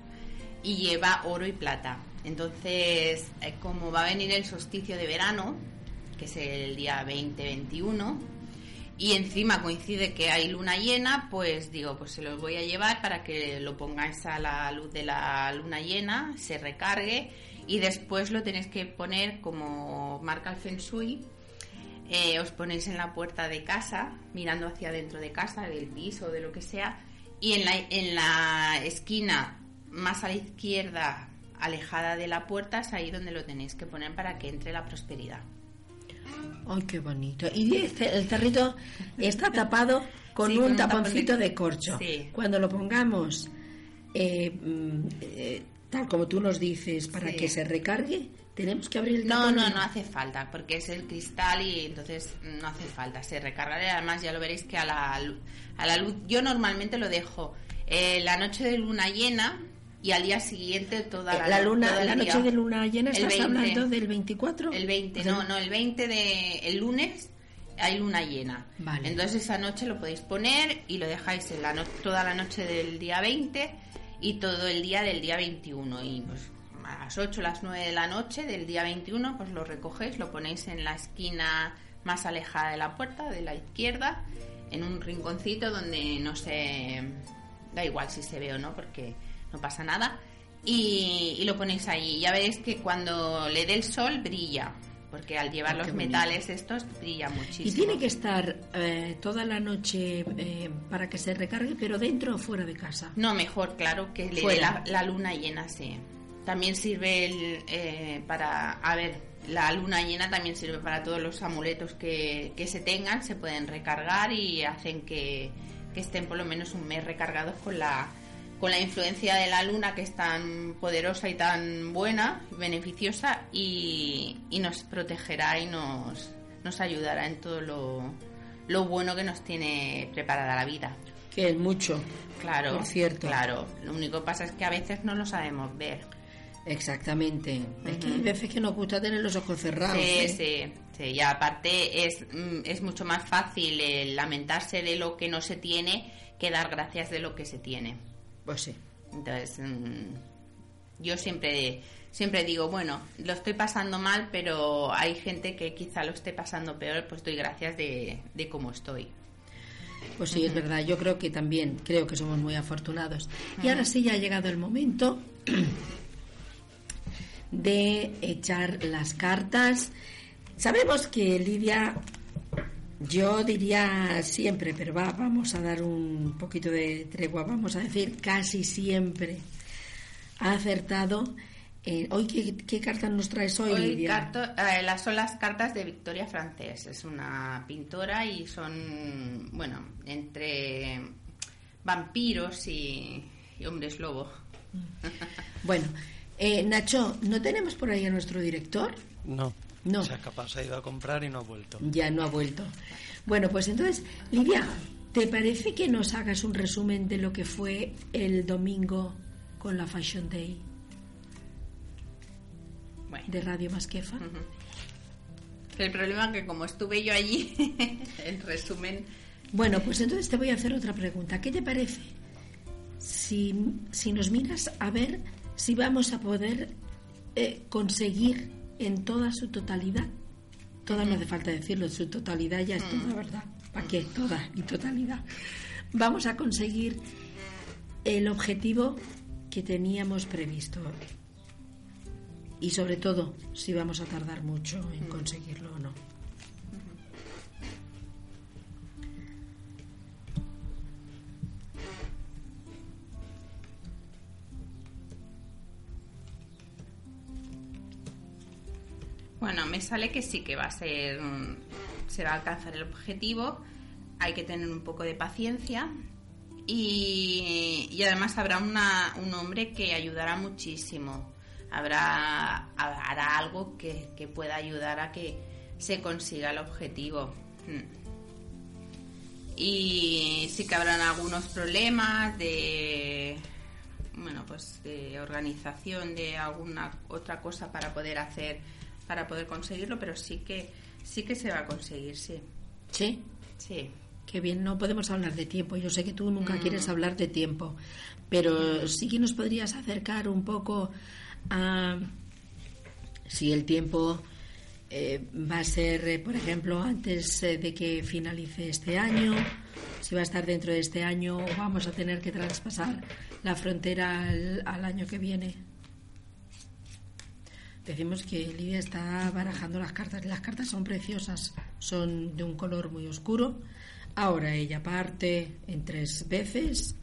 y lleva oro y plata. Entonces, eh, como va a venir el solsticio de verano, que es el día 20-21, y encima coincide que hay luna llena, pues digo, pues se los voy a llevar para que lo pongáis a la luz de la luna llena, se recargue y después lo tenéis que poner como marca el Feng Shui. Eh, os ponéis en la puerta de casa, mirando hacia adentro de casa, del piso, de lo que sea, y en la, en la esquina más a la izquierda, alejada de la puerta, es ahí donde lo tenéis que poner para que entre la prosperidad. ¡Ay, qué bonito! Y este- el tarrito está tapado con Sí, un con un taponcito tapón de- de corcho. Sí. Cuando lo pongamos, eh, mm, eh, tal como tú nos dices, para Sí. que se recargue, tenemos que abrir el No, no, no hace falta, porque es el cristal y entonces no hace falta. Se recargará además ya lo veréis que a la, a la luz, yo normalmente lo dejo eh, la noche de luna llena y al día siguiente toda Eh, la, la luna, todo el la día. noche de luna llena, ¿estás 20. hablando del 24? El 20, O sea, no, no, el 20 de el lunes hay luna llena. Vale. Entonces esa noche lo podéis poner y lo dejáis en la no- toda la noche del día 20 y todo el día del día 21 y pues a las 8, las 9 de la noche del día 21 pues lo recogéis, lo ponéis en la esquina más alejada de la puerta, de la izquierda, en un rinconcito donde no se... da igual si se ve o no porque no pasa nada. Y, y lo ponéis ahí. Ya veréis que cuando le dé el sol brilla, porque al llevar Ah, los metales estos brilla muchísimo. Y tiene que estar eh, toda la noche eh, para que se recargue, pero dentro o fuera de casa. No, mejor, claro, que le dé la, la luna llena, sí. También sirve el, eh, para... A ver, la luna llena también sirve para todos los amuletos que, que se tengan, se pueden recargar y hacen que, que estén por lo menos un mes recargados con la, con la influencia de la luna que es tan poderosa y tan buena, beneficiosa y, y nos protegerá y nos, nos ayudará en todo lo, lo bueno que nos tiene preparada la vida. Que es mucho. Claro, Por cierto. Claro, lo único que pasa es que a veces no lo sabemos ver. Exactamente. Es que hay veces que nos gusta tener los ojos cerrados. Sí, ¿eh? sí, sí. Y aparte es, mm, es mucho más fácil el lamentarse de lo que no se tiene que dar gracias de lo que se tiene. Pues sí. Entonces, mm, yo siempre, siempre digo, bueno, lo estoy pasando mal, pero hay gente que quizá lo esté pasando peor, pues doy gracias de, de cómo estoy. Pues sí, es verdad. Yo creo que también, creo que somos muy afortunados. Y ahora sí ya ha llegado el momento de echar las cartas. Sabemos que Lidia, yo diría siempre, pero va, vamos a dar un poquito de tregua, vamos a decir casi siempre ha acertado. Eh, hoy, ¿qué, qué cartas nos traes hoy, Hoy Lidia? carto- eh, las son las cartas de Victoria Francés. Es una pintora y son, bueno, entre vampiros y, y hombres lobo. Bueno, eh, Nacho, ¿no tenemos por ahí a nuestro director? No. No. O sea, capaz se ha ido a comprar y no ha vuelto. Ya no ha vuelto. Bueno, pues entonces, Lidia, ¿te parece que nos hagas un resumen de lo que fue el domingo con la Fashion Day Bueno, de Radio Masquefa? el problema es que como estuve yo allí, en resumen, Bueno, pues entonces te voy a hacer otra pregunta. ¿Qué te parece si, si nos miras a ver si vamos a poder eh, conseguir en toda su totalidad? Toda no hace falta decirlo, en su totalidad ya es toda, ¿verdad? ¿Para qué? Toda y totalidad. Vamos a conseguir el objetivo que teníamos previsto. Y sobre todo, si vamos a tardar mucho en conseguirlo o no. Bueno, me sale que sí que va a ser, se va a alcanzar el objetivo. Hay que tener un poco de paciencia y, y además habrá un hombre que ayudará muchísimo. Habrá hará algo que, que pueda ayudar a que se consiga el objetivo. Mm. Y sí que habrán algunos problemas de bueno, pues de organización de alguna otra cosa para poder hacer para poder conseguirlo, pero sí que sí que se va a conseguir, sí. ¿Sí? Sí. Qué bien, no podemos hablar de tiempo. Yo sé que tú nunca quieres hablar de tiempo, pero sí que nos podrías acercar un poco a si el tiempo eh, va a ser, eh, por ejemplo, antes eh, de que finalice este año, si va a estar dentro de este año o vamos a tener que traspasar la frontera al, al año que viene. Decimos que Lidia está barajando las cartas. Las cartas son preciosas, son de un color muy oscuro. Ahora ella parte en tres veces.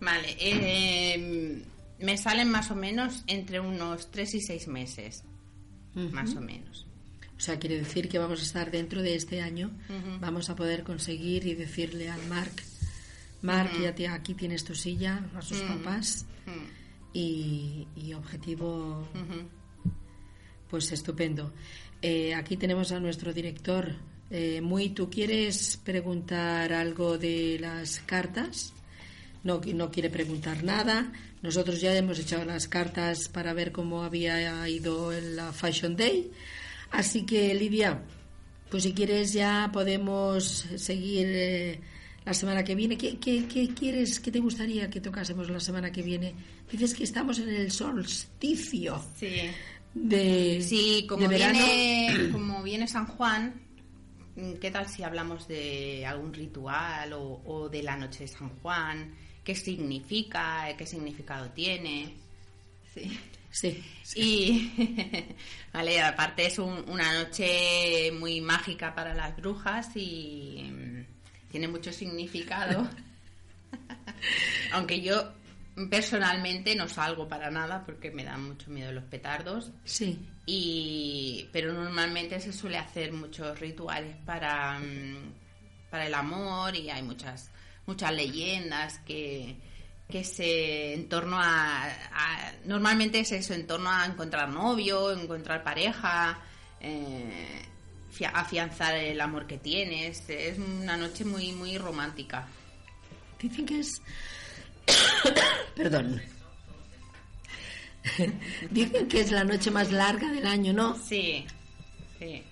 Vale, eh, me salen más o menos entre unos 3 y 6 meses, más o menos. O sea, quiere decir que vamos a estar dentro de este año, vamos a poder conseguir y decirle al Mark, Mark, ya aquí tienes tu silla, a sus papás, y, y objetivo, pues estupendo. Eh, aquí tenemos a nuestro director. Eh, Muy, ¿tú quieres preguntar algo de las cartas? No, no quiere preguntar nada. Nosotros ya hemos echado las cartas para ver cómo había ido el la Fashion Day. Así que, Lidia, pues si quieres ya podemos seguir eh, la semana que viene. ¿Qué, qué, qué quieres, qué te gustaría que tocásemos la semana que viene? Dices que estamos en el solsticio Sí. de, Sí, como de verano. viene, como viene San Juan, ¿qué tal si hablamos de algún ritual o, o de la noche de San Juan? ¿Qué significa? ¿Qué significado tiene? Sí. Sí. Y, vale, aparte es un- una noche muy mágica para las brujas y tiene mucho significado. Aunque yo personalmente no salgo para nada porque me dan mucho miedo los petardos. Sí. Y, pero normalmente se suele hacer muchos rituales para, mm, para el amor y hay muchas, muchas leyendas que, que se en torno a, a- normalmente es eso, en torno a encontrar novio, encontrar pareja, eh, afianzar el amor que tienes. Es una noche muy, muy romántica. Dicen que es. Perdón. Dicen que es la noche más larga del año, ¿no? Sí, sí.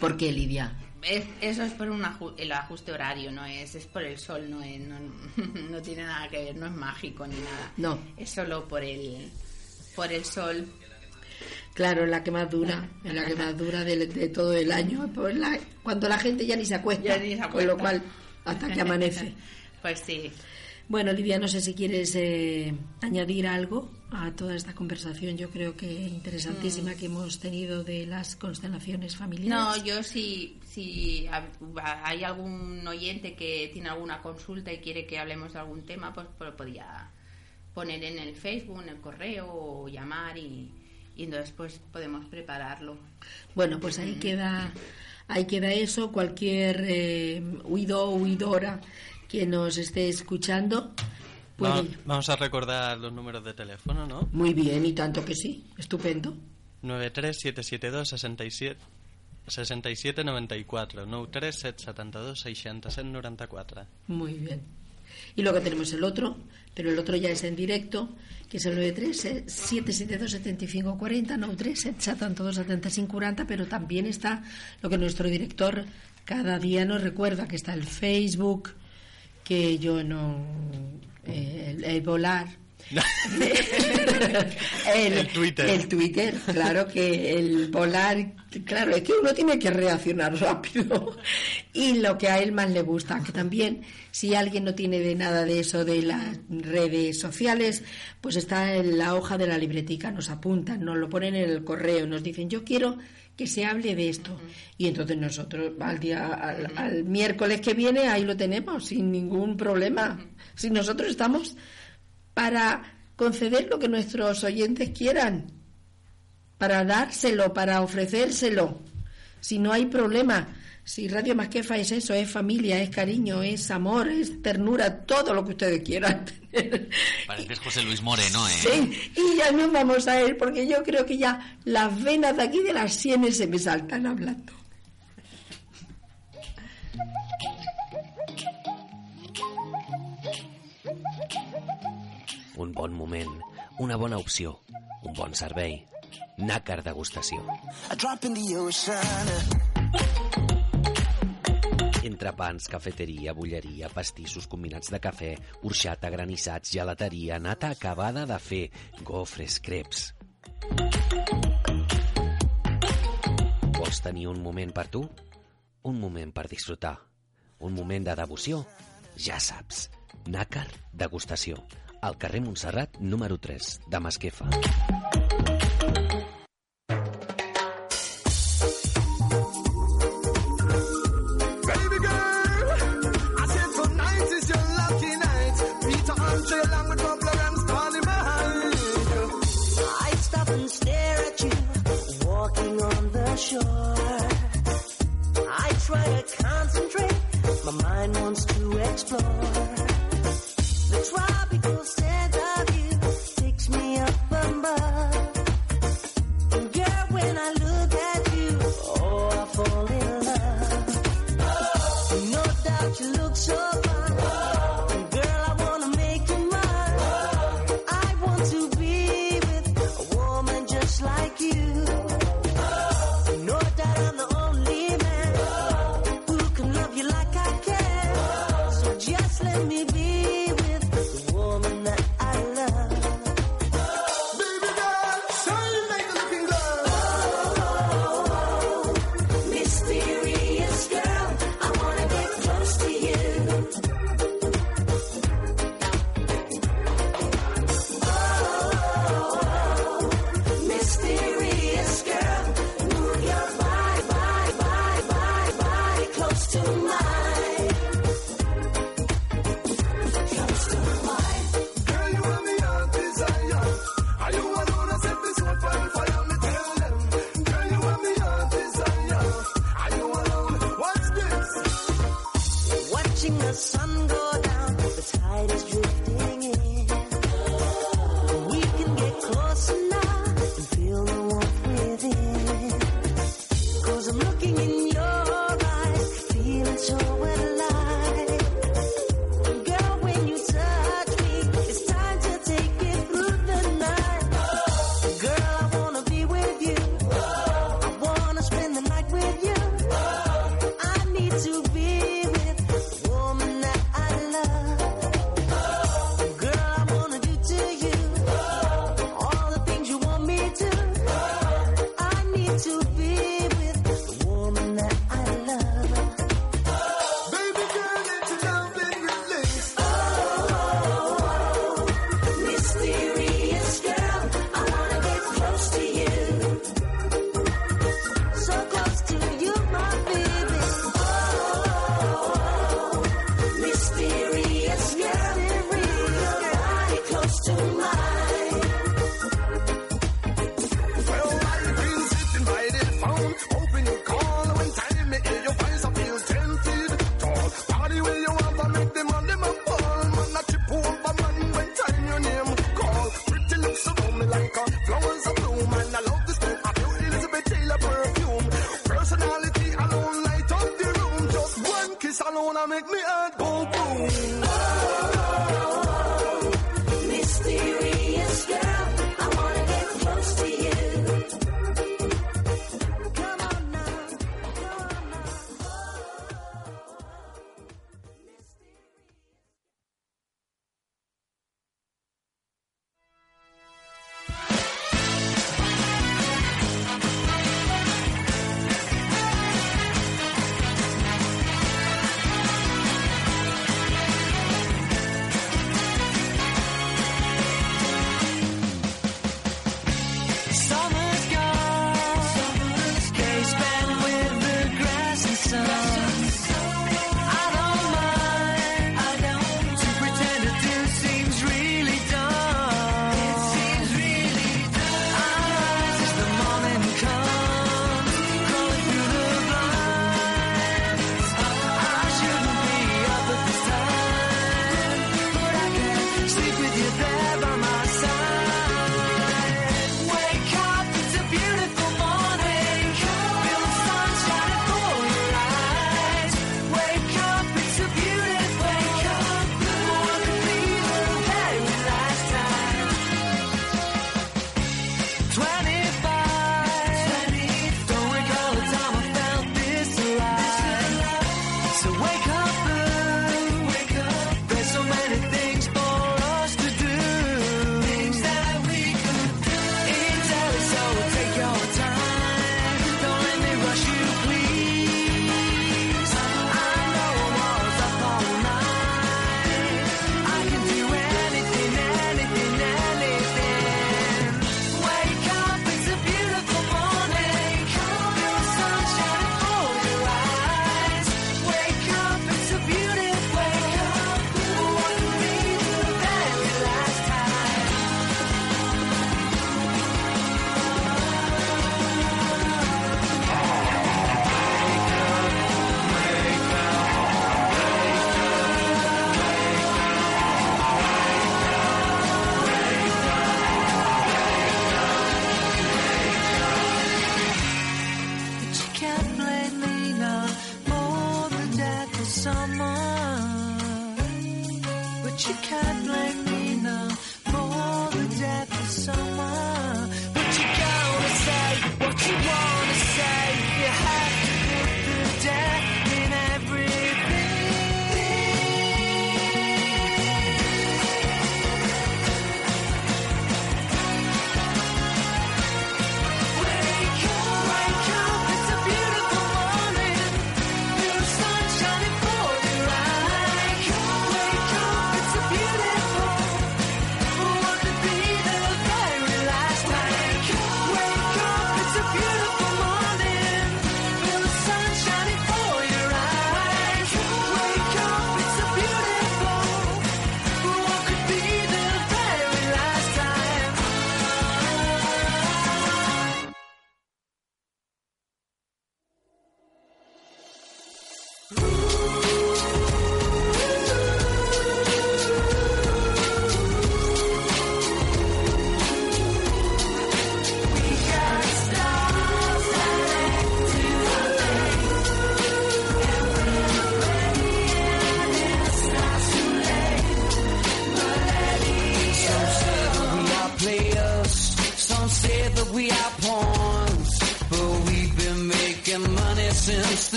¿Por qué, Lidia? Es- eso es por un aju- el ajuste horario, no es, es por el sol, no, es- no, no tiene nada que ver, no es mágico ni nada. No. Es solo por el, por el sol. Claro, la que más dura, es la que más dura de, de todo el año, pues la- cuando la gente ya ni se acuesta, Ya ni se con lo cual, hasta que amanece. Pues sí. Bueno, Lidia, no sé si quieres eh, añadir algo a toda esta conversación, yo creo que interesantísima Mm. que hemos tenido de las constelaciones No, familiares. yo si, si ha- hay algún oyente que tiene alguna consulta y quiere que hablemos de algún tema, pues, pues lo podía poner en el Facebook, en el correo o llamar y, y entonces pues podemos prepararlo. Bueno, pues ahí queda, ahí queda eso. Cualquier eh, huido o huidora que nos esté escuchando puede. Vamos, vamos a recordar los números de teléfono, ¿no? Muy bien, y tanto que sí. Estupendo. 93772 67 67 94 93772 67 94 Muy bien. Y luego tenemos el otro, pero el otro ya es en directo, que és el 93 772 75 40 93 72 75 40 pero también está lo que nuestro director cada día nos recuerda que está el Facebook que yo no eh, el volar el, El Twitter. el Twitter, claro que el volar, claro, es que uno tiene que reaccionar rápido. Y lo que a él más le gusta, que también, si alguien no tiene de nada de eso de las redes sociales, pues está en la hoja de la libretica, nos apuntan, nos lo ponen en el correo, nos dicen, yo quiero que se hable de esto. Y entonces nosotros al día, al, al miércoles que viene, ahí lo tenemos, sin ningún problema. Si nosotros estamos para conceder lo que nuestros oyentes quieran, para dárselo, para ofrecérselo. Si no hay problema, si Radio Masquefa es eso, es familia, es cariño, es amor, es ternura, todo lo que ustedes quieran tener. Pareces José Luis Moreno, ¿eh? Sí, y ya nos vamos a ir porque yo creo que ya las venas de aquí de las sienes se me saltan hablando. Un bon moment, una bona opció, un bon servei. Nàcar degustació. Ocean. Entrepans, cafeteria, bulleria, pastissos combinats de cafè, orxata, granissats, gelateria, nata acabada de fer, gofres, creps. Vols tenir un moment per tu? Un moment per disfrutar. Un moment de devoció? Ja saps. Nàcar degustació al carrer Montserrat, número 3, de Masquefa. Explore the trial. Scent of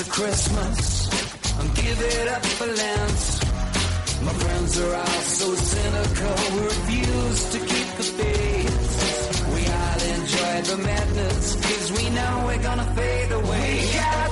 of Christmas, and give it up for Lent. My friends are all so cynical, we refuse to keep the faith. We all enjoy the madness, cause we know we're gonna fade away. We got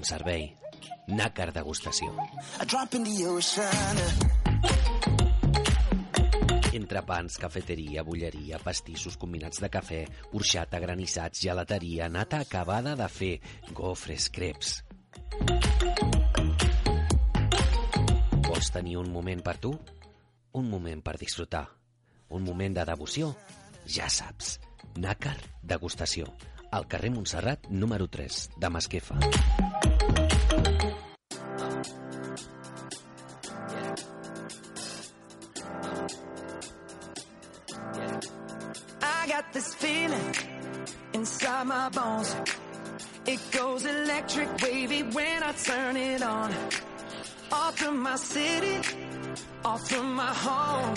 bon servei. Nàcar degustació. ocean. Entrepans, cafeteria, bulleria, pastissos combinats de cafè, orxata, granissats, gelateria, nata acabada de fer, gofres, creps. Vols tenir un moment per tu? Un moment per disfrutar. Un moment de devoció? Ja saps. Nàcar degustació. Al carrer Montserrat, número 3, de Masquefa. I got this feeling inside my bones. It goes electric wavy when I turn it on. Off from my city, off from my home.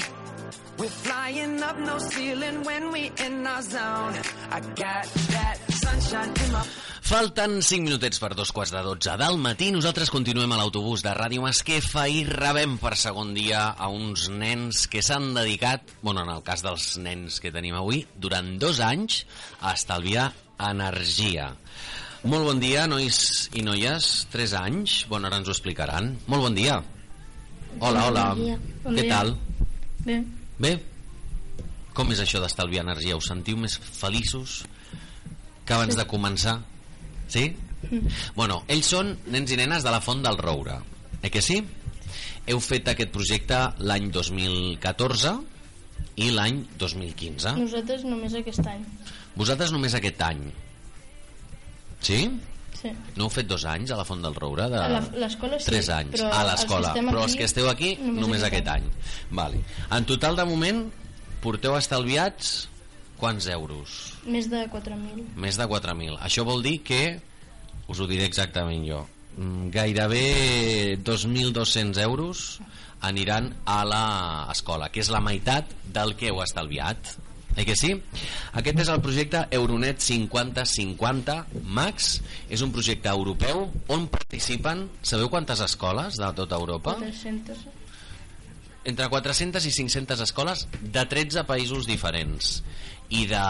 We're flying up no ceiling when we in our zone. I got that sunshine in my Falten 5 minutets per dos quarts de 12 del matí. Nosaltres continuem a l'autobús de Ràdio Masquefa i rebem per segon dia a uns nens que s'han dedicat, bueno, en el cas dels nens que tenim avui, durant dos anys a estalviar Energia. Molt bon dia, nois i noies. 3 anys. Bueno, ara ens ho explicaran. Molt bon dia. Hola, hola. Bon dia. Bon Què dia. tal? Bé. Bé? Com és això d'estalviar energia? Us sentiu més feliços que abans de començar? Sí? Bueno, ells són nens i nenes de la Font del Roure. Eh que sí? Heu fet aquest projecte l'any 2014 i l'any 2015. Nosaltres només aquest any. Vosaltres només aquest any. Sí? Sí. No heu fet dos anys a la Font del Roure? De... L'escola sí, Tres anys. però a l'escola. Però els que esteu aquí, només, només aquest, aquest any. Vale. En total, de moment, porteu estalviats quants euros? Més de 4.000. Més de 4.000. Això vol dir que, us ho diré exactament jo, mm, gairebé 2.200 euros aniran a l'escola, que és la meitat del que heu estalviat. Eh que sí? Aquest és el projecte Euronet 50-50 Max. És un projecte europeu on participen, sabeu quantes escoles de tota Europa? 400. entre 400 i 500 escoles de 13 països diferents i de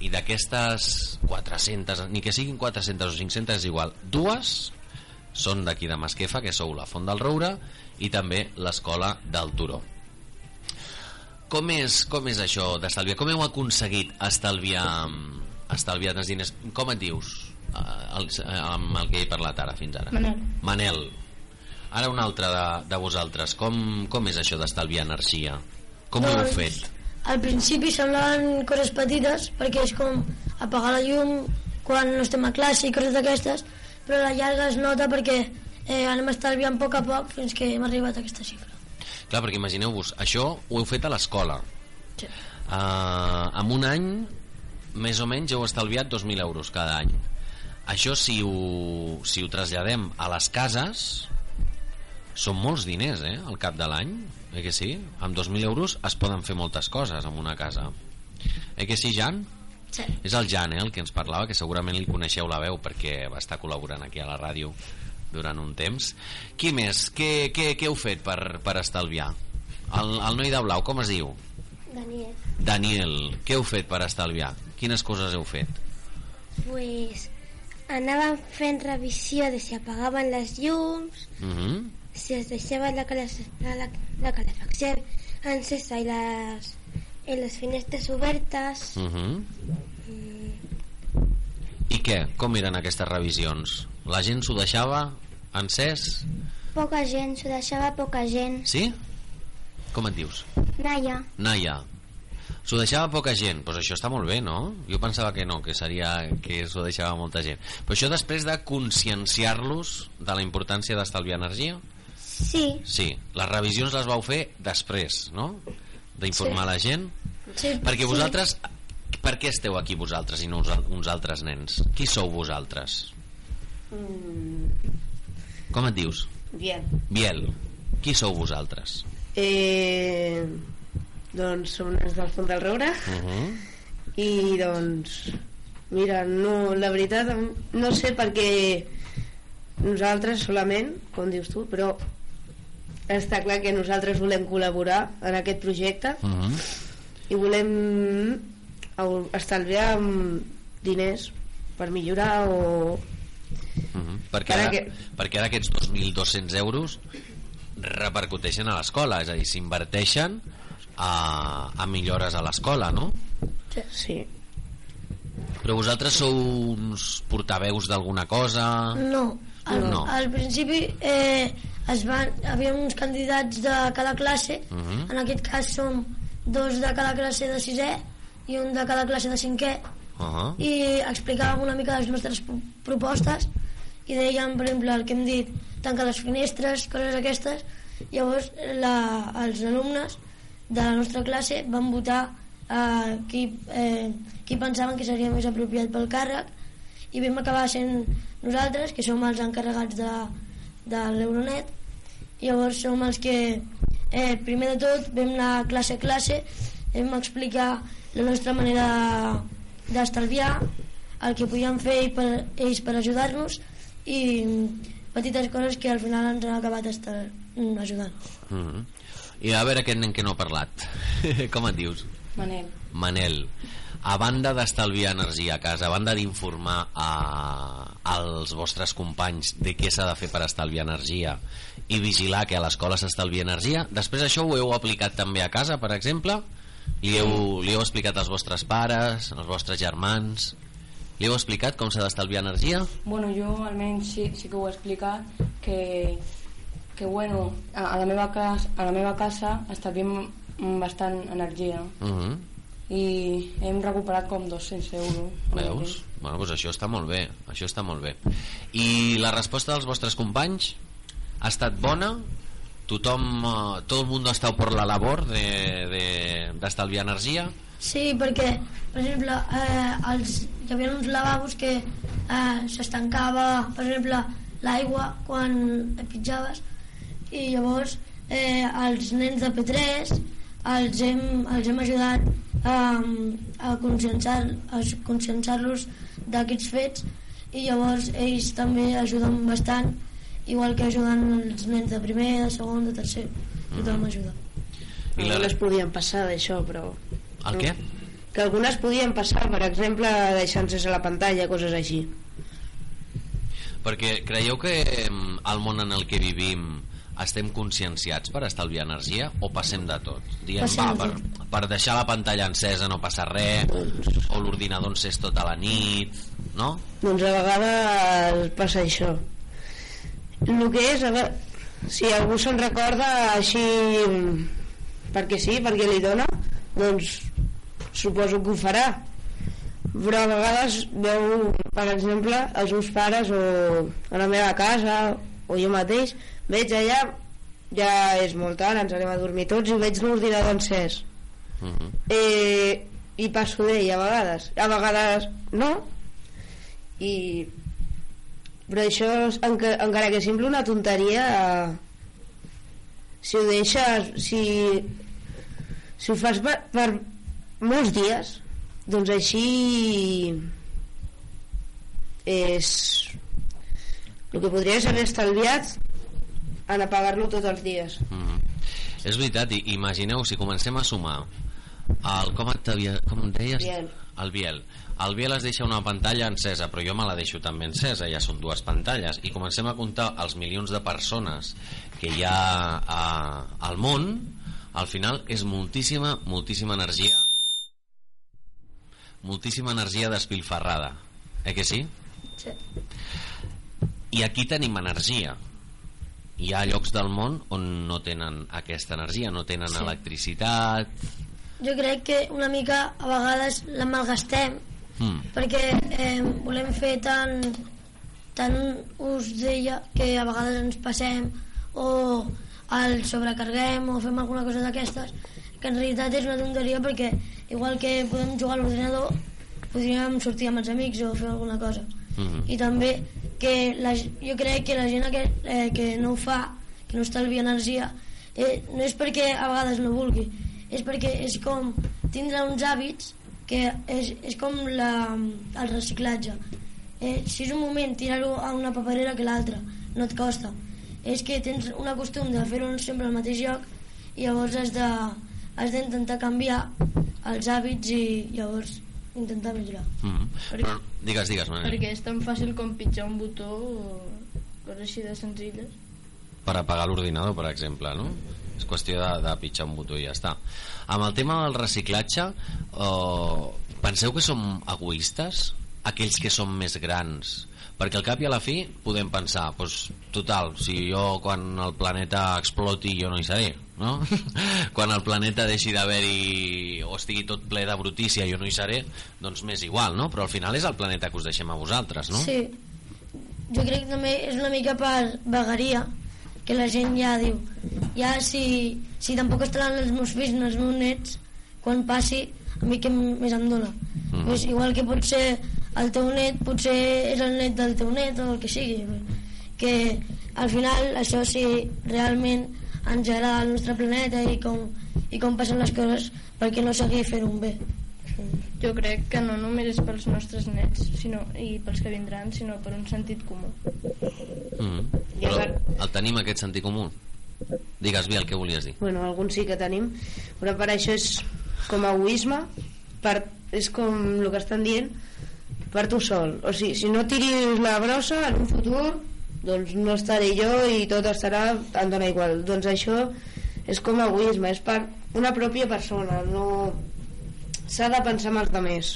i d'aquestes 400 ni que siguin 400 o 500 és igual dues són d'aquí de Masquefa que sou la Font del Roure i també l'escola del Turó com és, com és això d'estalviar? Com heu aconseguit estalviar estalviar tants diners? Com et dius? Eh, El, eh, amb el que he parlat ara fins ara Manel. Manel Ara un altre de, de vosaltres. Com, com és això d'estalviar energia? Com ho heu Doncs, fet? Al principi semblaven coses petites, perquè és com apagar la llum quan no estem a classe i coses d'aquestes, però a la llarga es nota perquè eh, anem estalviant a poc a poc fins que hem arribat a aquesta xifra. Clar, perquè imagineu-vos, això ho heu fet a l'escola. Sí. Uh, en un any, més o menys, heu estalviat 2.000 euros cada any. Això, si ho, si ho traslladem a les cases, són molts diners, eh, al cap de l'any. Eh que sí? Amb 2.000 euros es poden fer moltes coses en una casa. Eh que sí, Jan? Sí. És el Jan, eh, el que ens parlava, que segurament li coneixeu la veu perquè va estar col·laborant aquí a la ràdio durant un temps. Qui més? Què, què, què heu fet per, per estalviar? El, el noi de blau, com es diu? Daniel, Daniel, què heu fet per estalviar? Quines coses heu fet? pues anàvem fent revisió de si apagaven les llums, Uh -huh. si es deixava la, la, la, la calefacció encesa i les, i les finestres obertes. Uh -huh. I què? Com eren aquestes revisions? La gent s'ho deixava encès? Poca gent, s'ho deixava poca gent. Sí? Com et dius? Naya, Naya. S'ho deixava poca gent, doncs això està molt bé, no? Jo pensava que no, que seria que s'ho deixava molta gent. Però això després de conscienciar-los de la importància d'estalviar energia? sí, Sí, les revisions les vau fer després, no? D'informar Sí. la gent? Sí, Perquè sí. Per què esteu aquí vosaltres i no uns, uns altres nens? Qui sou vosaltres? Com et dius? Bien. Biel. Qui sou vosaltres? Eh, doncs som nens del Font del Roure Uh -huh. i doncs mira, no, la veritat no sé perquè nosaltres solament, com dius tu, però està clar que nosaltres volem col·laborar en aquest projecte Uh -huh. i volem estalviar diners per millorar o Uh -huh. perquè, Ara que- perquè ara aquests 2.200 euros repercuteixen a l'escola, és a dir, s'inverteixen a, a millores a l'escola, no? Sí. Però vosaltres sou uns portaveus d'alguna cosa? No, al, No. al principi eh, es van, havia uns candidats de cada classe, Uh -huh. en aquest cas som dos de cada classe de sisè i un de cada classe de cinquè, Uh -huh. i explicàvem una mica les nostres pro- propostes i dèiem, per exemple, el que hem dit tancar les finestres, coses aquestes llavors la, els alumnes de la nostra classe van votar eh, qui, eh, qui pensaven que seria més apropiat pel càrrec i vam acabar sent nosaltres que som els encarregats de, de l'Euronet llavors som els que eh, primer de tot vam anar classe a classe vam explicar la nostra manera d'estalviar el que podíem fer ell per, ells per ajudar-nos i petites coses que al final ens han acabat estar, mm, ajudant Uh -huh. I a veure aquest nen que no ha parlat. Com et dius? Manel. Manel. a banda d'estalviar energia a casa, a banda d'informar a, als vostres companys de què s'ha de fer per estalviar energia i vigilar que a l'escola s'estalvia energia, després això ho heu aplicat també a casa, per exemple? Li heu, li heu explicat als vostres pares, als vostres germans? Li heu explicat com s'ha d'estalviar energia? Bueno, jo almenys sí, sí que ho he explicat que, que bueno, a, a, la meva casa, a la meva casa estalviem bastant energia Uh -huh. i hem recuperat com 200 euros. Veus? Bueno, doncs això està molt bé, això està molt bé. I la resposta dels vostres companys ha estat bona? Tothom, eh, tot el mundo estat per la labor d'estalviar de, de, energia? Sí, perquè, per exemple, eh, els, hi havia uns lavabos que eh, s'estancava, per exemple, l'aigua quan pitjaves i llavors eh, els nens de P3 els hem, els hem ajudat a, a conscienciar- conscienciar-los d'aquests fets i llavors ells també ajuden bastant igual que ajuden els nens de primer, de segon, de tercer tothom ajuda I la- algunes podien passar d'això però El què? que algunes podien passar per exemple deixant sense la pantalla coses així Perquè creieu que em, al món en el que vivim estem conscienciats per estalviar energia o passem de tot? Diem, Passem va, per, per deixar la pantalla encesa no passa res o l'ordinador encès tota la nit no? doncs a vegades passa això el que és a veure, si algú se'n recorda així perquè sí, perquè li dona doncs suposo que ho farà. Però a vegades veu per exemple els meus pares o a la meva casa o jo mateix veig allà ja és molt tard, ens anem a dormir tots i veig l'ordinador encès. Uh -huh. eh, i passo d'ell a vegades. A vegades no i però això enca, encara que sembla una tonteria eh, si ho deixes si, si ho fas per, per molts dies doncs així és el que podries haver estalviat en apagar-lo tots els dies Mm. És veritat, i imagineu si comencem a sumar el, com, et havia, com deies? Biel. El Biel. El Biel es deixa una pantalla encesa, però jo me la deixo també encesa, ja són dues pantalles, i comencem a comptar els milions de persones que hi ha a, al món, al final és moltíssima, moltíssima energia moltíssima energia despilfarrada eh que sí? Sí. i aquí tenim energia hi ha llocs del món on no tenen aquesta energia no tenen Sí. electricitat jo crec que una mica a vegades la malgastem mm. perquè eh, volem fer tant tant ús d'ella que a vegades ens passem o el sobrecarguem o fem alguna cosa d'aquestes que en realitat és una tonteria perquè igual que podem jugar a l'ordinador podríem sortir amb els amics o fer alguna cosa Mhm. i també que la, jo crec que la gent que, eh, que no ho fa que no estalvia energia eh, no és perquè a vegades no vulgui és perquè és com tindre uns hàbits que és, és com la, el reciclatge eh, si és un moment tirar-ho a una paperera que l'altra no et costa és que tens una costum de fer-ho sempre al mateix lloc i llavors has de has d'intentar canviar els hàbits i llavors intentar millorar Mm. Perquè- Però, digues, digues Manel. Perquè és tan fàcil com pitjar un botó o coses així de senzilles. per apagar l'ordinador, per exemple, no? És qüestió de, de pitjar un botó i ja està. Amb el tema del reciclatge, eh, penseu que som egoistes? Aquells que som més grans? Perquè al cap i a la fi podem pensar, doncs, total, si jo quan el planeta exploti jo no hi seré, no? quan el planeta deixi d'haver-hi o estigui tot ple de brutícia jo no hi seré, doncs m'és igual, no? Però al final és el planeta que us deixem a vosaltres, no? Sí. Jo crec que també és una mica per vagaria, que la gent ja diu, ja si, si tampoc estaran els meus fills ni els meus nets, quan passi, a mi què més em dona? Mhm. Pues igual que potser el teu net, potser és el net del teu net o el que sigui. Que al final això sí, realment ens agrada el nostre planeta i com, i com passen les coses perquè no seguir fent un bé. Jo crec que no només és pels nostres nets sinó, i pels que vindran, sinó per un sentit comú. Mm. Però el tenim aquest sentit comú? Digues, Biel, què volies dir? bueno, alguns sí que tenim però per això és com a egoisme per és com el que estan dient per tu sol o sigui, si no tiris la brossa en un futur doncs no estaré jo i tot estarà em dona igual doncs això és com egoisme és per una pròpia persona no s'ha de pensar en els altres.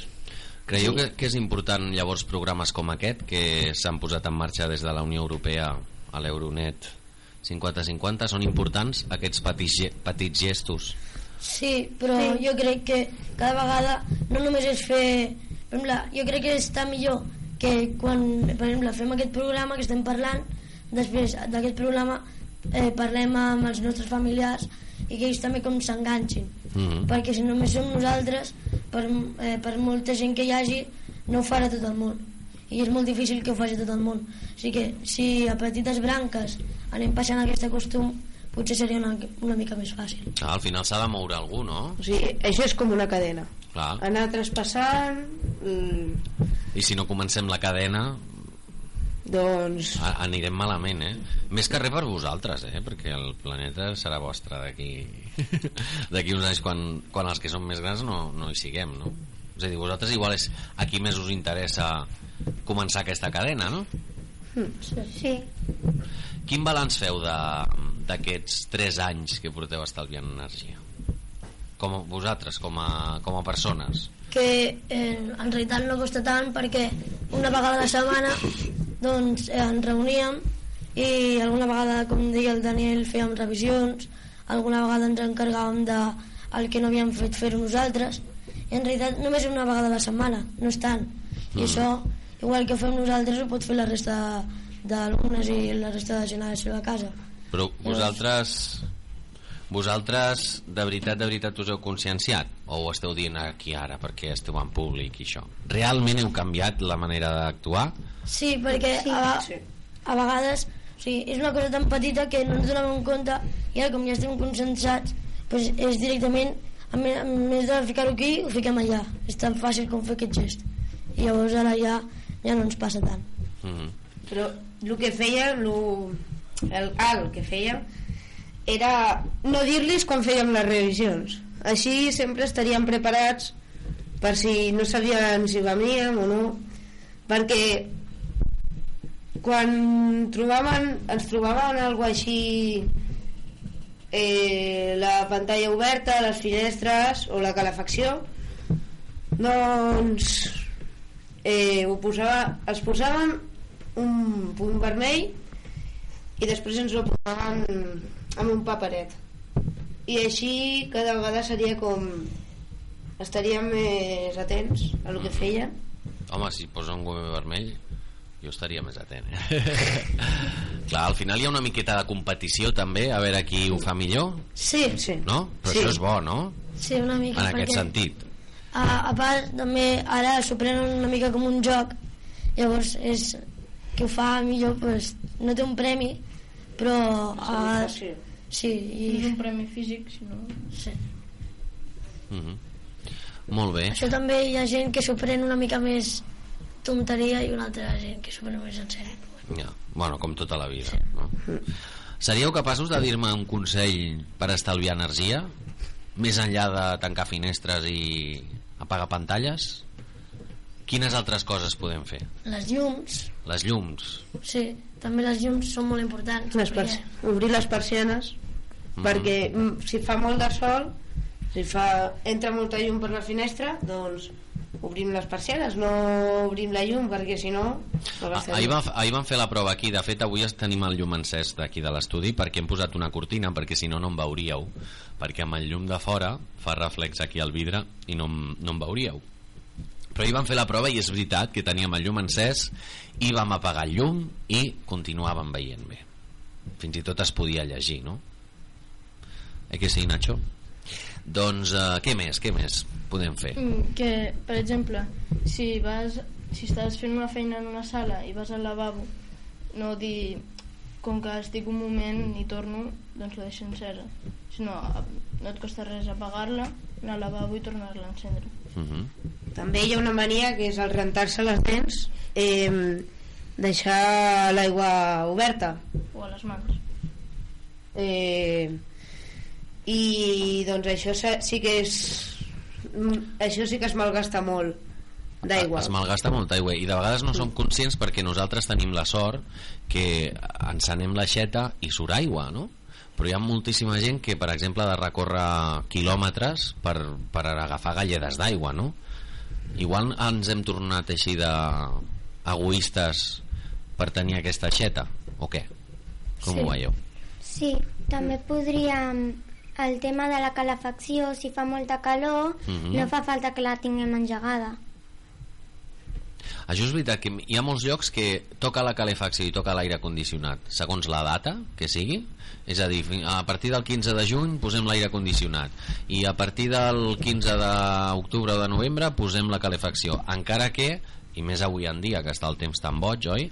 Creieu que, que és important llavors programes com aquest que s'han posat en marxa des de la Unió Europea a l'Euronet? 50-50 són importants aquests petits, petits gestos. Sí, però sí. jo crec que cada vegada no només és fer... Per exemple, jo crec que està millor que quan, per exemple, fem aquest programa que estem parlant, després d'aquest programa eh, parlem amb els nostres familiars i que ells també com s'enganxin. Mhm. Perquè si només som nosaltres, per, eh, per molta gent que hi hagi, no ho farà tot el món. I és molt difícil que ho faci tot el món. Sigui que si a petites branques anem passant aquest costum, potser seria una, una mica més fàcil. ah, al final s'ha de moure algú, no? o sigui, això és com una cadena Clar. anar traspassant mm, i si no comencem la cadena doncs a- anirem malament, eh? Més que res per vosaltres, eh? Perquè el planeta serà vostre d'aquí d'aquí uns anys quan, quan els que són més grans no, no hi siguem, no? És a dir, vosaltres igual és a qui més us interessa començar aquesta cadena, no? Sí. Quin balanç feu de- d'aquests 3 anys que porteu estalviant energia? Com a, vosaltres, com a, com a persones? que eh, en realitat no costa tant perquè una vegada a la setmana doncs eh, ens reuníem i alguna vegada, com deia el Daniel, fèiem revisions, alguna vegada ens encargàvem de el que no havíem fet fer nosaltres. I en realitat només una vegada a la setmana, no és tant. I Mm. això, igual que ho fem nosaltres ho pot fer la resta d'alumnes i la resta de gent a la seva casa. Però vosaltres vosaltres de veritat, de veritat us heu conscienciat? O ho esteu dient aquí ara perquè esteu en públic i això? Realment heu canviat la manera d'actuar? Sí, perquè sí, a, a vegades o sigui, és una cosa tan petita que no ens donem en compte i ara com ja estem consensats doncs és directament en me- en més de ficar-ho aquí ho fiquem allà. És tan fàcil com fer aquest gest. I llavors ara ja, ja no ens passa tant. Mm -hmm. però el que feia lo, el, ah, el que feia era no dir-los quan fèiem les revisions. Així sempre estaríem preparats per si no sabien si veníem o no perquè quan trobaven, ens trobaven algo així eh, la pantalla oberta, les finestres o la calefacció doncs eh, ho posava, els posaven un punt vermell i després ens ho posaven amb un paperet i així cada vegada seria com estaríem més atents a el que feien home, si posa un gome vermell jo estaria més atent eh? clar, al final hi ha una miqueta de competició també, a veure qui ho fa millor sí, sí. no? però Sí. això és bo, no? Sí, una mica en aquest perquè- sentit a, a part també ara s'ho prenen una mica com un joc llavors és que ho fa millor pues, no té un premi però a, sí, i... No és un premi físic, sinó... Sí. mm -hmm. molt bé Això també hi ha gent que s'ho pren una mica més tonteria i una altra gent que s'ho pren més en sèrio. Ja, bueno, com tota la vida. No? Seríeu capaços de dir-me un consell per estalviar energia? Més enllà de tancar finestres i apagar pantalles? Quines altres coses podem fer? Les llums, Les llums. sí, també les llums són molt importants. les perquè- obrir les persianes Mhm. perquè mm, si fa molt de sol si fa, entra molta llum per la finestra doncs obrim les persianes no obrim la llum perquè si no no Ah, ahir, va, ahir vam fer la prova aquí de fet avui tenim el llum encès d'aquí de l'estudi perquè hem posat una cortina perquè si no no em veuríeu perquè amb el llum de fora fa reflex aquí al vidre i no, no em veuríeu però ahir vam fer la prova i és veritat que teníem el llum encès i vam apagar el llum i continuàvem veient bé fins i tot es podia llegir no? Eh que sí, Nacho? Doncs eh, què més, què més podem fer? Mm, que, per exemple, si vas si estàs fent una feina en una sala i vas al lavabo, no dir com que estic un moment i torno, doncs la deixo encesa. Sinó, a- no et costa res apagar-la, anar al lavabo i tornar-la a encendre. Uh -huh. també hi ha una mania que és el rentar-se les dents eh, deixar l'aigua oberta O a les mans. eh, i doncs això sí que és mm, això sí que es malgasta molt d'aigua. Es malgasta molta aigua i de vegades no som conscients perquè nosaltres tenim la sort que encenem l'aixeta i surt aigua, no? Però hi ha moltíssima gent que, per exemple, ha de recórrer quilòmetres per, per agafar galledes d'aigua, no? Igual ens hem tornat així de egoistes per tenir aquesta aixeta, o què? Com Sí. ho veieu? Sí, també podríem... El tema de la calefacció, si fa molta calor, Mhm. no fa falta que la tinguem engegada. Això és veritat que hi ha molts llocs que toca la calefacció i toca l'aire condicionat segons la data que sigui és a dir, a partir del 15 de juny posem l'aire condicionat i a partir del 15 d'octubre o de novembre posem la calefacció encara que, i més avui en dia que està el temps tan boig, oi?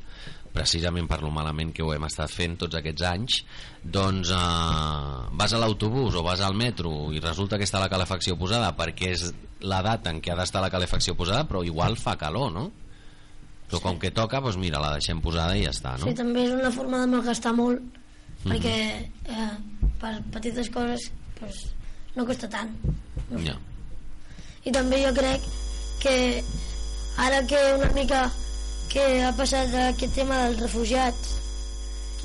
Precisament per lo malament que ho hem estat fent tots aquests anys doncs eh, vas a l'autobús o vas al metro i resulta que està la calefacció posada perquè és la data en què ha d'estar la calefacció posada però igual fa calor, no? però com que toca, doncs mira, la deixem posada i ja està, no? Sí, també és una forma de malgastar molt Mhm. perquè eh, per petites coses pues, no costa tant Ja. i també jo crec que ara que una mica que ha passat aquest tema dels refugiats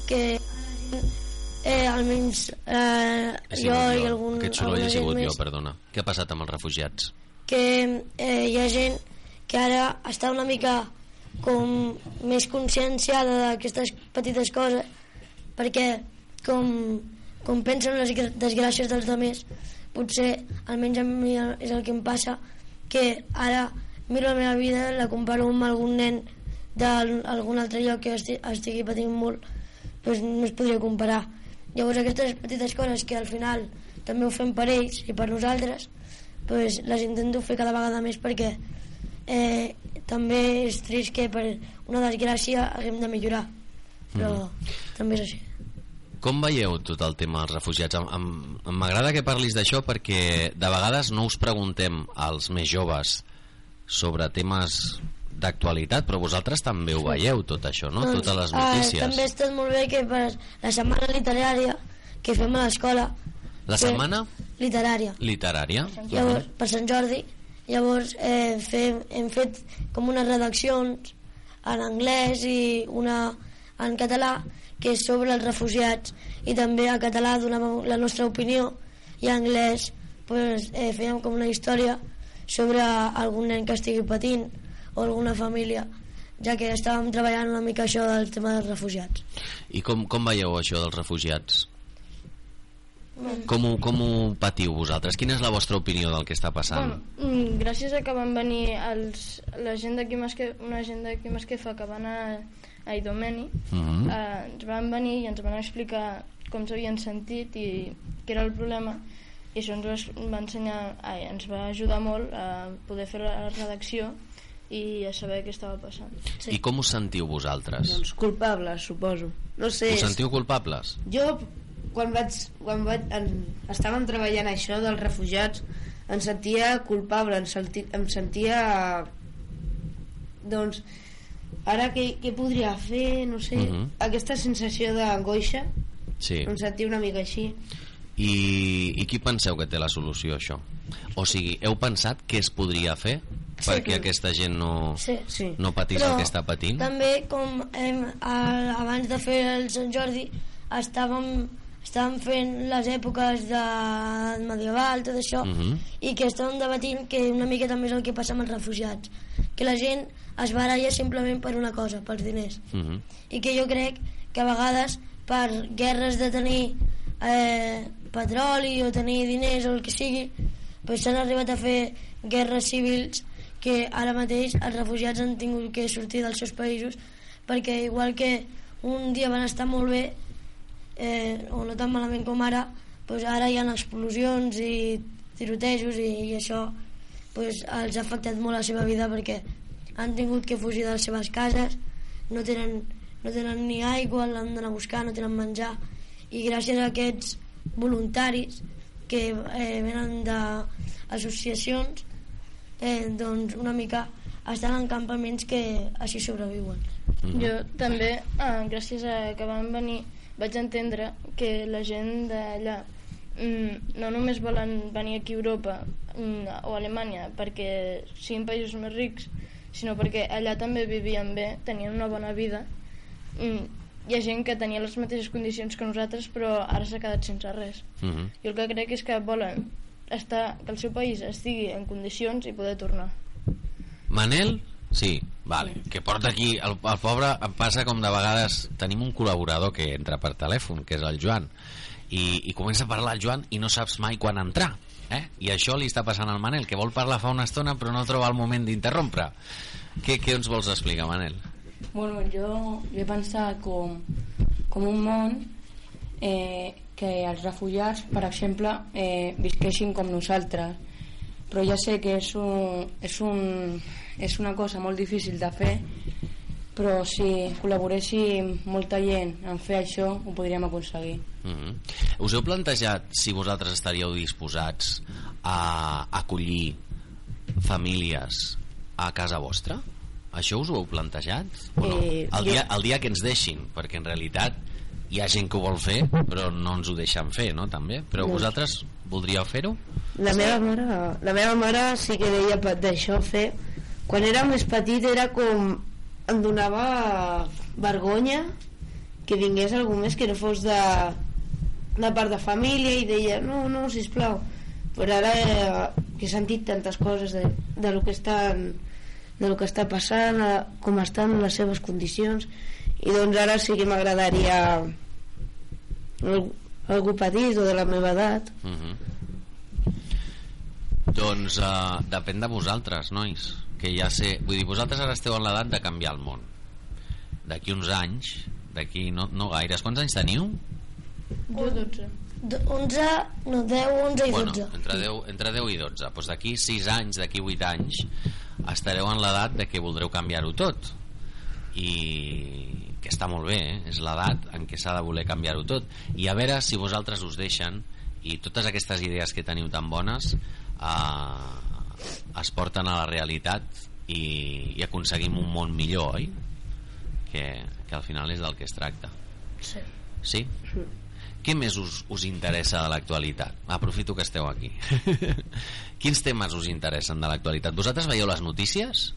que eh, almenys eh, jo sigut i algun, Aquest soroll gent sigut jo, més perdona. Què ha passat amb els refugiats? que eh, hi ha gent que ara està una mica com més conscienciada d'aquestes petites coses perquè com, com pensen les desgràcies dels altres potser almenys a mi és el que em passa que ara miro la meva vida la comparo amb algun nen d'algun altre lloc que esti, estigui patint molt doncs no es podria comparar. Llavors aquestes petites coses que al final també ho fem per ells i per nosaltres pues, les intento fer cada vegada més perquè eh, també és trist que per una desgràcia haguem de millorar però també és així. Com veieu tot el tema dels refugiats? M'agrada que parlis d'això perquè de vegades no us preguntem als més joves sobre temes d'actualitat, però vosaltres també ho veieu tot això, no? Totes les eh, notícies. també ha estat molt bé que per la setmana literària que fem a l'escola. La setmana? Literària. Literària. llavors, per Sant Jordi. Llavors eh, fem, hem fet com unes redaccions en anglès i una en català que és sobre els refugiats. I també a català donàvem la nostra opinió i en anglès pues, eh, fèiem com una història sobre algun nen que estigui patint o alguna família ja que estàvem treballant una mica això del tema dels refugiats I com, com veieu això dels refugiats? Com ho, com ho patiu vosaltres? Quina és la vostra opinió del que està passant? Bueno, mm, gràcies a que van venir els, la gent d'aquí una gent d'aquí Masquefa que van a, a Idomeni Mhm. eh, ens van venir i ens van explicar com s'havien sentit i què era el problema i això ens va, ensenyar ai, ens va ajudar molt a poder fer la redacció i a saber què estava passant I com us sentiu vosaltres? Doncs culpables, suposo. No sé, Us sentiu culpables? jo quan vaig, quan vaig en, estàvem treballant això dels refugiats em sentia culpable em, senti, em sentia doncs ara què, què podria fer no sé, Mhm. aquesta sensació d'angoixa Sí. em sentia una mica així I, I qui penseu que té la solució a això? O sigui, heu pensat què es podria fer perquè aquesta gent no, Sí, sí. no patís Però el que està patint? També, com hem, a, abans de fer el Sant Jordi, estàvem, estàvem fent les èpoques de medieval, tot això, Mhm. i que estàvem debatint que una mica també és el que passa amb els refugiats. Que la gent es baralla simplement per una cosa, pels diners. Mhm. I que jo crec que a vegades per guerres de tenir eh, petroli o tenir diners o el que sigui, pues s'han arribat a fer guerres civils que ara mateix els refugiats han tingut que sortir dels seus països perquè igual que un dia van estar molt bé eh, o no tan malament com ara pues ara hi ha explosions i tirotejos i, i això pues, els ha afectat molt la seva vida perquè han tingut que fugir de les seves cases no tenen, no tenen ni aigua l'han d'anar a buscar, no tenen menjar. I gràcies a aquests voluntaris que eh, venen d'associacions eh, doncs una mica estan en campaments que així sobreviuen Jo també, eh, gràcies a que van venir, vaig entendre que la gent d'allà mm, no només volen venir aquí a Europa mm, o a Alemanya perquè siguin països més rics, sinó perquè allà també vivien bé, tenien una bona vida. Mm, hi ha gent que tenia les mateixes condicions que nosaltres però ara s'ha quedat sense res. Mhm. Jo el que crec és que volen estar, que el seu país estigui en condicions i poder tornar. Manel? Sí, vale. Que porta aquí... El, el pobre em passa com de vegades... Tenim un col·laborador que entra per telèfon, que és el Joan, i, i comença a parlar el Joan i no saps mai quan entrar. Eh? I això li està passant al Manel, que vol parlar fa una estona però no troba el moment d'interrompre. Què, què ens vols explicar, Manel? Bueno, jo, jo he pensat com, com un món eh, que els refugiats, per exemple, eh, visquessin com nosaltres. Però ja sé que és, un, és, un, és una cosa molt difícil de fer, però si col·laboréssim molta gent en fer això, ho podríem aconseguir. Mm -hmm. Us heu plantejat si vosaltres estaríeu disposats a acollir famílies a casa vostra? Això us ho heu plantejat? O no? Eh, el, dia, el dia que ens deixin, perquè en realitat hi ha gent que ho vol fer, però no ens ho deixen fer, no? També? Però No. vosaltres voldríeu fer-ho? La meva mare, la meva mare sí que deia d'això fer. Quan era més petit era com... Em donava vergonya que vingués algú més que no fos de, de part de família i deia, no, no, sisplau. Però ara eh, que he sentit tantes coses de, de lo que estan de lo que està passant, a, com estan les seves condicions i doncs ara sí que m'agradaria algú, petit o de la meva edat Mm -hmm. Doncs uh, depèn de vosaltres, nois que ja sé, vull dir, vosaltres ara esteu en l'edat de canviar el món d'aquí uns anys d'aquí no, no gaires, quants anys teniu? Jo 12. Do- 11, no, 10, 11 i 12. Bueno, entre 10, entre 10 i 12 doncs d'aquí 6 anys, d'aquí 8 anys estareu en l'edat de que voldreu canviar-ho tot i que està molt bé eh? és l'edat en què s'ha de voler canviar-ho tot i a veure si vosaltres us deixen i totes aquestes idees que teniu tan bones eh, es porten a la realitat i, i aconseguim un món millor oi? Que, que al final és del que es tracta Sí. Sí? Què més us, us interessa de l'actualitat? Aprofito que esteu aquí. Quins temes us interessen de l'actualitat? Vosaltres veieu les notícies?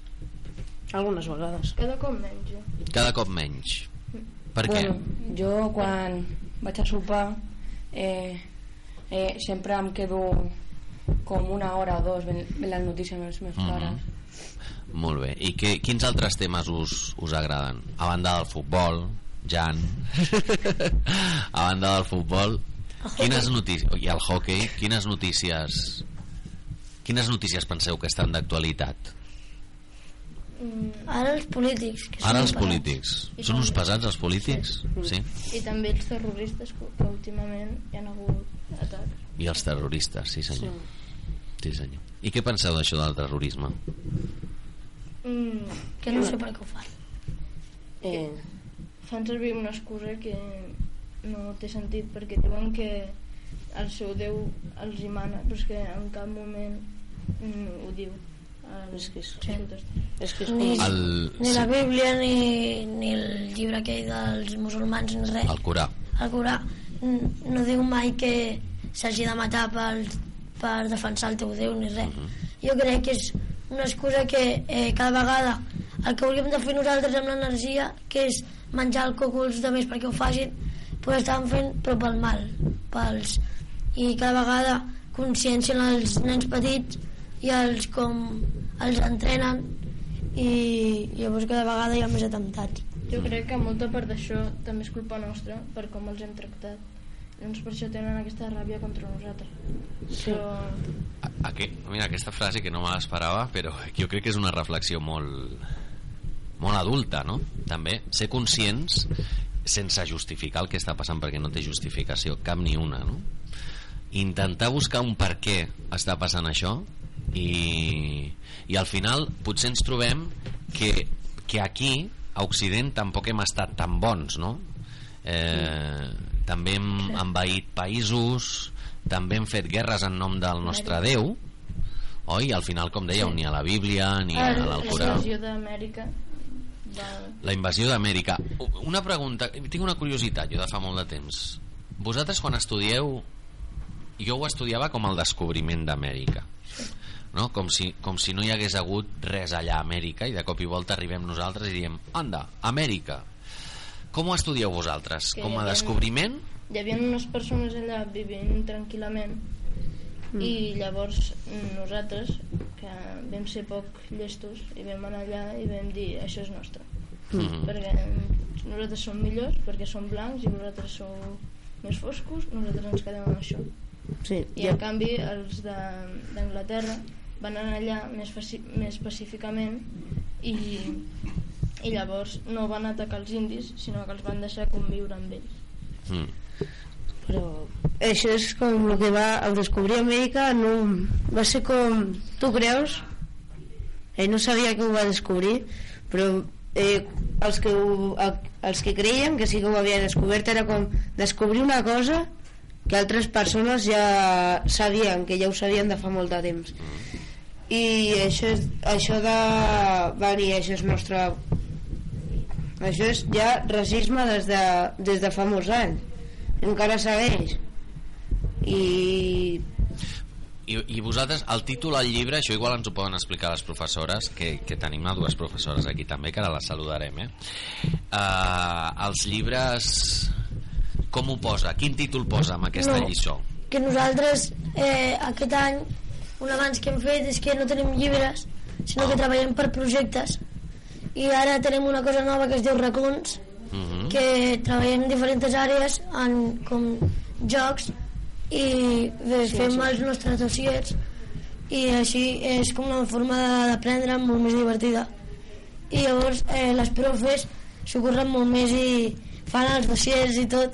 Algunes vegades Cada cop menys. jo. Cada cop menys. Per què? Bueno, jo quan vaig a sopar eh, eh, sempre em quedo com una hora o dos veient veient les notícies amb els meus Mhm. pares. Molt bé. I que, quins altres temes us, us agraden? A banda del futbol, Jan. a banda del futbol, quines notícies... I el hockey, quines notícies... Quines notícies penseu que estan d'actualitat? Ara els polítics. Que Ara són els polítics. Són uns pesats els polítics? Sí. I també els terroristes que, últimament hi ha hagut atacs. I els terroristes, sí senyor. Sí senyor. I què penseu d'això del terrorisme? Mm, Que no sé per què ho fan. eh, fan servir una excusa que no té sentit perquè diuen que el seu Déu els hi mana però és que en cap moment mm, ho diu És que és- sí. és que és Ni, El- ni la. Bíblia ni, ni el llibre aquell dels musulmans ni res. El Corà. El Corà no diu mai que s'hagi de matar per, per defensar el teu Déu ni res. Jo crec que és una excusa que eh, cada vegada el que hauríem de fer nosaltres amb l'energia, que és menjar el coco als altres perquè ho facin, pues estan fent però pel mal, pels... I cada vegada consciencien els nens petits i els com els entrenen i llavors cada vegada hi ha més atemptats. jo crec que molta part d'això també és culpa nostra per com els hem tractat llavors per això tenen aquesta ràbia contra nosaltres Sí. però A, que, mira, aquesta frase que no me l'esperava, però jo crec que és una reflexió molt, molt adulta, no? També, ser conscients sense justificar el que està passant perquè no té justificació, cap ni una, no? Intentar buscar un per què està passant això i, i al final potser ens trobem que, que aquí a Occident tampoc hem estat tan bons, no? Eh, també hem envaït països, també hem fet guerres en nom del nostre Déu, oi? Al final, com dèieu, ni a la Bíblia ni a la l'Alcorà. invasió d'Amèrica. La invasió d'Amèrica. Una pregunta, tinc una curiositat jo de fa molt de temps. Vosaltres quan estudieu jo ho estudiava com el descobriment d'Amèrica no? com, si, com si no hi hagués hagut res allà a Amèrica i de cop i volta arribem nosaltres i diem anda, Amèrica com ho estudieu vosaltres? Que com a havia- descobriment? Hi havia unes persones allà vivint tranquil·lament Mm. i llavors nosaltres, que vam ser poc llestos, i vam anar allà i vam dir això és nostre. Mm. Perquè nosaltres som millors, perquè som blancs i vosaltres sou més foscos, nosaltres ens quedem amb això. Sí, I en canvi els de- d'Anglaterra van anar allà més, més pacíficament i, i llavors no van atacar els indis, sinó que els van deixar conviure amb ells. Mm. però això és com el que va al descobrir Amèrica no, va ser com tu creus ell no sabia que ho va descobrir però eh, els, que ho, el- els que creien que sí que ho havia descobert era com descobrir una cosa que altres persones ja sabien que ja ho sabien de fa molt de temps i això, és, això de va dir això és nostre això és ja racisme des de, des de fa molts anys encara segueix i I, I vosaltres, el títol al llibre, això igual ens ho poden explicar les professores, que, que tenim a dues professores aquí també, que ara les saludarem, eh? Uh, els llibres, com ho posa? Quin títol posa amb aquesta No. lliçó? que nosaltres eh, aquest any un abans que hem fet és que no tenim llibres sinó que treballem per projectes i ara tenim una cosa nova que es diu racons Mhm. que treballem en diferents àrees en com jocs i bé, Sí, fem sí. els nostres dossiers i així és com una forma d'aprendre molt més divertida i llavors eh, les profes s'ho curren molt més i fan els dossiers i tot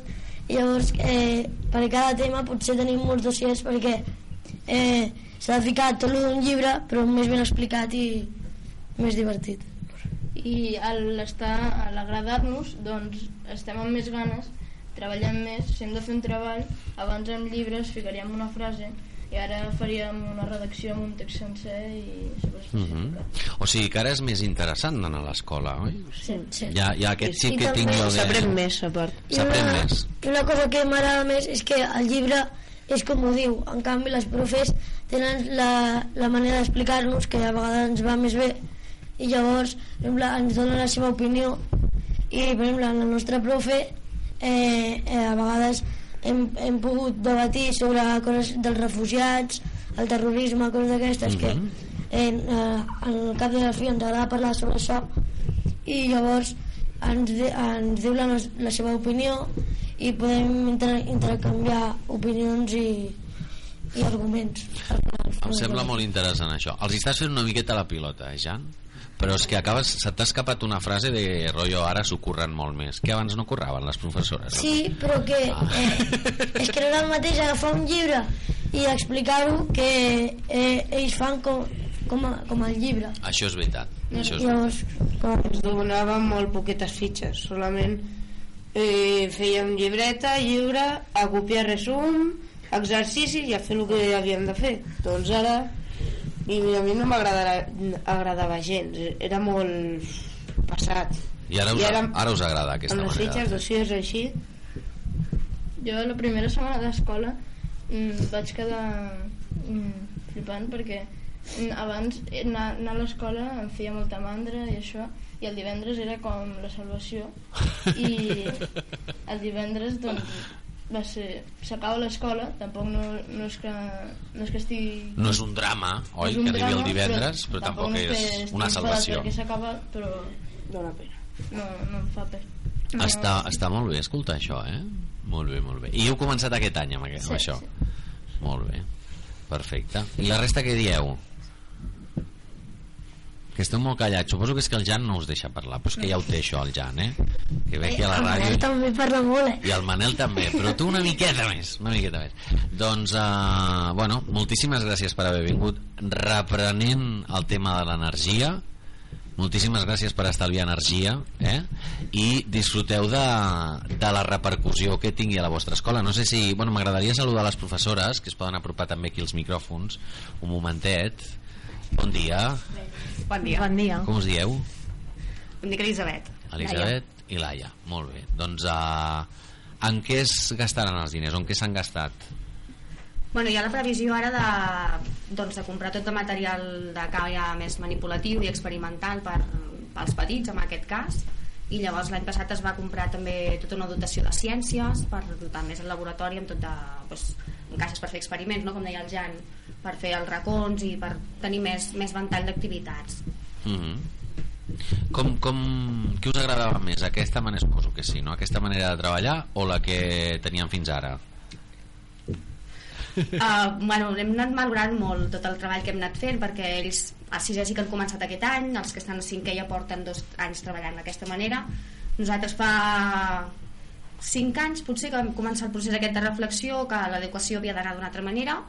i llavors eh, per cada tema potser tenim molts dossiers perquè eh, s'ha de ficar tot el d'un llibre però més ben explicat i més divertit i al estar a l'agradar-nos doncs estem amb més ganes treballem més, si hem de fer un treball abans amb llibres ficaríem una frase i ara faríem una redacció amb un text sencer i Mhm. O sigui que ara és més interessant anar a l'escola, oi? sí, sí. Ja, ja aquest sí que tinc jo de... s'aprèn més a part I S'aprèn una- més. I una cosa que m'agrada més és que el llibre és com ho diu. En canvi, les profes tenen la, la manera d'explicar-nos que a vegades ens va més bé. I llavors, per exemple, ens donen la seva opinió. I, per exemple, la nostra profe eh, eh, a vegades hem, hem pogut debatir sobre coses dels refugiats, el terrorisme, coses d'aquestes que en, eh, en el cap de la fi ens agrada parlar sobre això. I llavors ens, di- ens diu la, la seva opinió i podem inter intercanviar opinions i, i arguments. Em sembla molt interessant això. Els estàs fent una miqueta la pilota, eh, Jan? Però és que acabes, se t'ha escapat una frase de rotllo ara s'ho curren molt més, que abans no curraven les professores. Sí, però que eh, és que no era el mateix agafar un llibre i explicar-ho que eh, ells fan com, com, a, com el llibre. Això és veritat. Això és Llavors, ens donaven molt poquetes fitxes solament eh, fèiem llibreta, llibre a copiar resum exercicis i a fer el que havíem de fer doncs ara i a mi no m'agradava gens era molt passat I ara us, I ara- ara us agrada aquesta amb les manera. fitxes, de fer. dossiers així Jo la primera setmana d'escola mm, vaig quedar mm, flipant perquè mm, abans eh, anar, anar a l'escola em feia molta mandra i això i el divendres era com la salvació i el divendres doncs va ser s'acaba l'escola tampoc no, no, és que, no és que estigui No és un drama, oi, és un que arribi el divendres, però, tampoc no és estic una salvació. perquè s'ha acabat però dona pena no, no em fa per no, Està, està molt bé escoltar això, eh? Molt bé, molt bé. I heu començat aquest any amb, aquest, amb Sí, això? Molt bé. Perfecte. I la resta què dieu? Que esteu molt callats. Suposo que és que el Jan no us deixa parlar. Però és que ja ho té això, el Jan, eh? Que ve aquí a la el Manel ràdio... també parla molt, eh? I el Manel també, però tu una miqueta més, una miqueta més. Doncs, uh, bueno, moltíssimes gràcies per haver vingut. Reprenent el tema de l'energia, moltíssimes gràcies per estalviar energia eh? i disfruteu de, de la repercussió que tingui a la vostra escola no sé si, bueno, m'agradaria saludar les professores que es poden apropar també aquí els micròfons un momentet bon dia, Bon dia. Bon dia. com us dieu? Em dic Elisabet. Elisabet i Laia, molt bé doncs uh, en què es gastaran els diners? en què s'han gastat? Bueno, hi ha la previsió ara de, doncs, de comprar tot de material de cària més manipulatiu i experimental per, pels petits, en aquest cas, i llavors l'any passat es va comprar també tota una dotació de ciències per dotar més el laboratori amb tot de, doncs, amb caixes per fer experiments, no? com deia el Jan, per fer els racons i per tenir més, més ventall d'activitats. Mm -hmm. com, com, què us agradava més? Aquesta manera, suposo que sí, no? Aquesta manera de treballar o la que teníem fins ara? Uh, bueno, hem anat valorant molt tot el treball que hem anat fent perquè ells a sisè sí que han començat aquest any els que estan a cinquè ja porten dos anys treballant d'aquesta manera nosaltres fa cinc anys potser que vam començar el procés aquest de reflexió que l'adequació havia d'anar d'una altra manera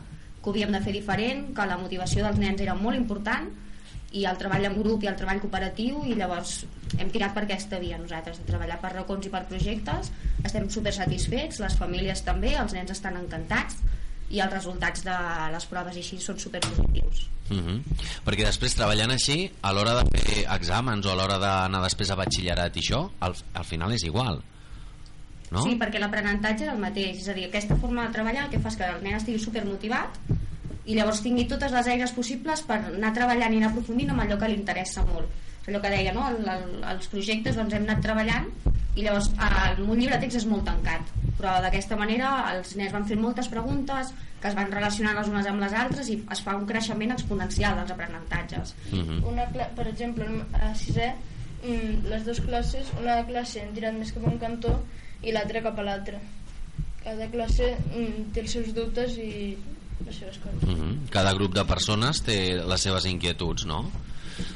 que havíem de fer diferent que la motivació dels nens era molt important i el treball en grup i el treball cooperatiu i llavors hem tirat per aquesta via nosaltres de treballar per racons i per projectes estem super satisfets, les famílies també els nens estan encantats i els resultats de les proves així són superpositius Mm -hmm. Perquè després treballant així, a l'hora de fer exàmens o a l'hora d'anar després a batxillerat i això, al, al final és igual. No? Sí, perquè l'aprenentatge és el mateix és a dir, aquesta forma de treballar el que fa és que el nen estigui supermotivat i llavors tingui totes les eines possibles per anar treballant i anar aprofundint amb allò que li interessa molt és allò que deia, no? El, el, els projectes doncs hem anat treballant i llavors el un llibre de text és molt tancat però d'aquesta manera els nens van fent moltes preguntes que es van relacionant les unes amb les altres i es fa un creixement exponencial dels aprenentatges Mhm. Una cla- per exemple, a sisè, mm, les dues classes, una classe han tirat més cap a un cantó i l'altra cap a l'altre. Cada classe mm, té els seus dubtes i les seves coses. Mm -hmm. Cada grup de persones té les seves inquietuds, no?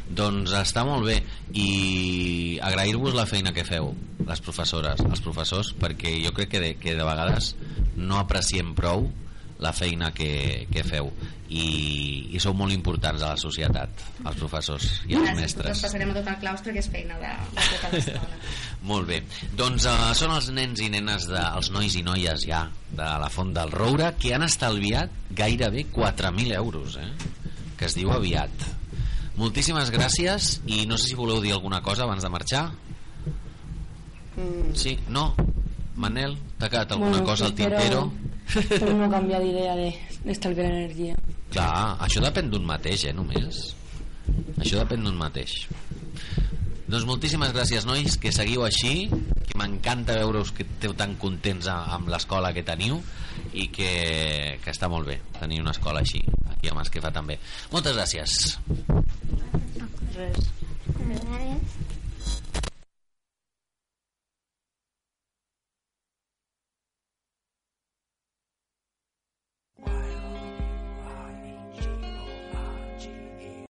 Doncs està molt bé i agrair-vos la feina que feu les professores, els professors perquè jo crec que de, que de vegades no apreciem prou la feina que, que feu i, i sou molt importants a la societat els professors i els Gràcies, mestres Us passarem a tot el claustre que és feina de, de tota l'estona Molt bé. Doncs uh, són els nens i nenes, de, els nois i noies ja, de la Font del Roure, que han estalviat gairebé 4.000 euros, eh? que es diu aviat. Moltíssimes gràcies i no sé si voleu dir alguna cosa abans de marxar. Mm. Sí? No? Manel, t'ha quedat alguna Bueno, cosa al espero- tintero? Però no canviar d'idea de- d'estalviar energia. Clar, això depèn d'un mateix, eh, només. Això depèn d'un mateix. Doncs moltíssimes gràcies, nois, que seguiu així, que m'encanta veure-us que esteu tan contents a- amb l'escola que teniu i que, que està molt bé tenir una escola així, aquí a Masquefa també. Moltes gràcies. Res. Res.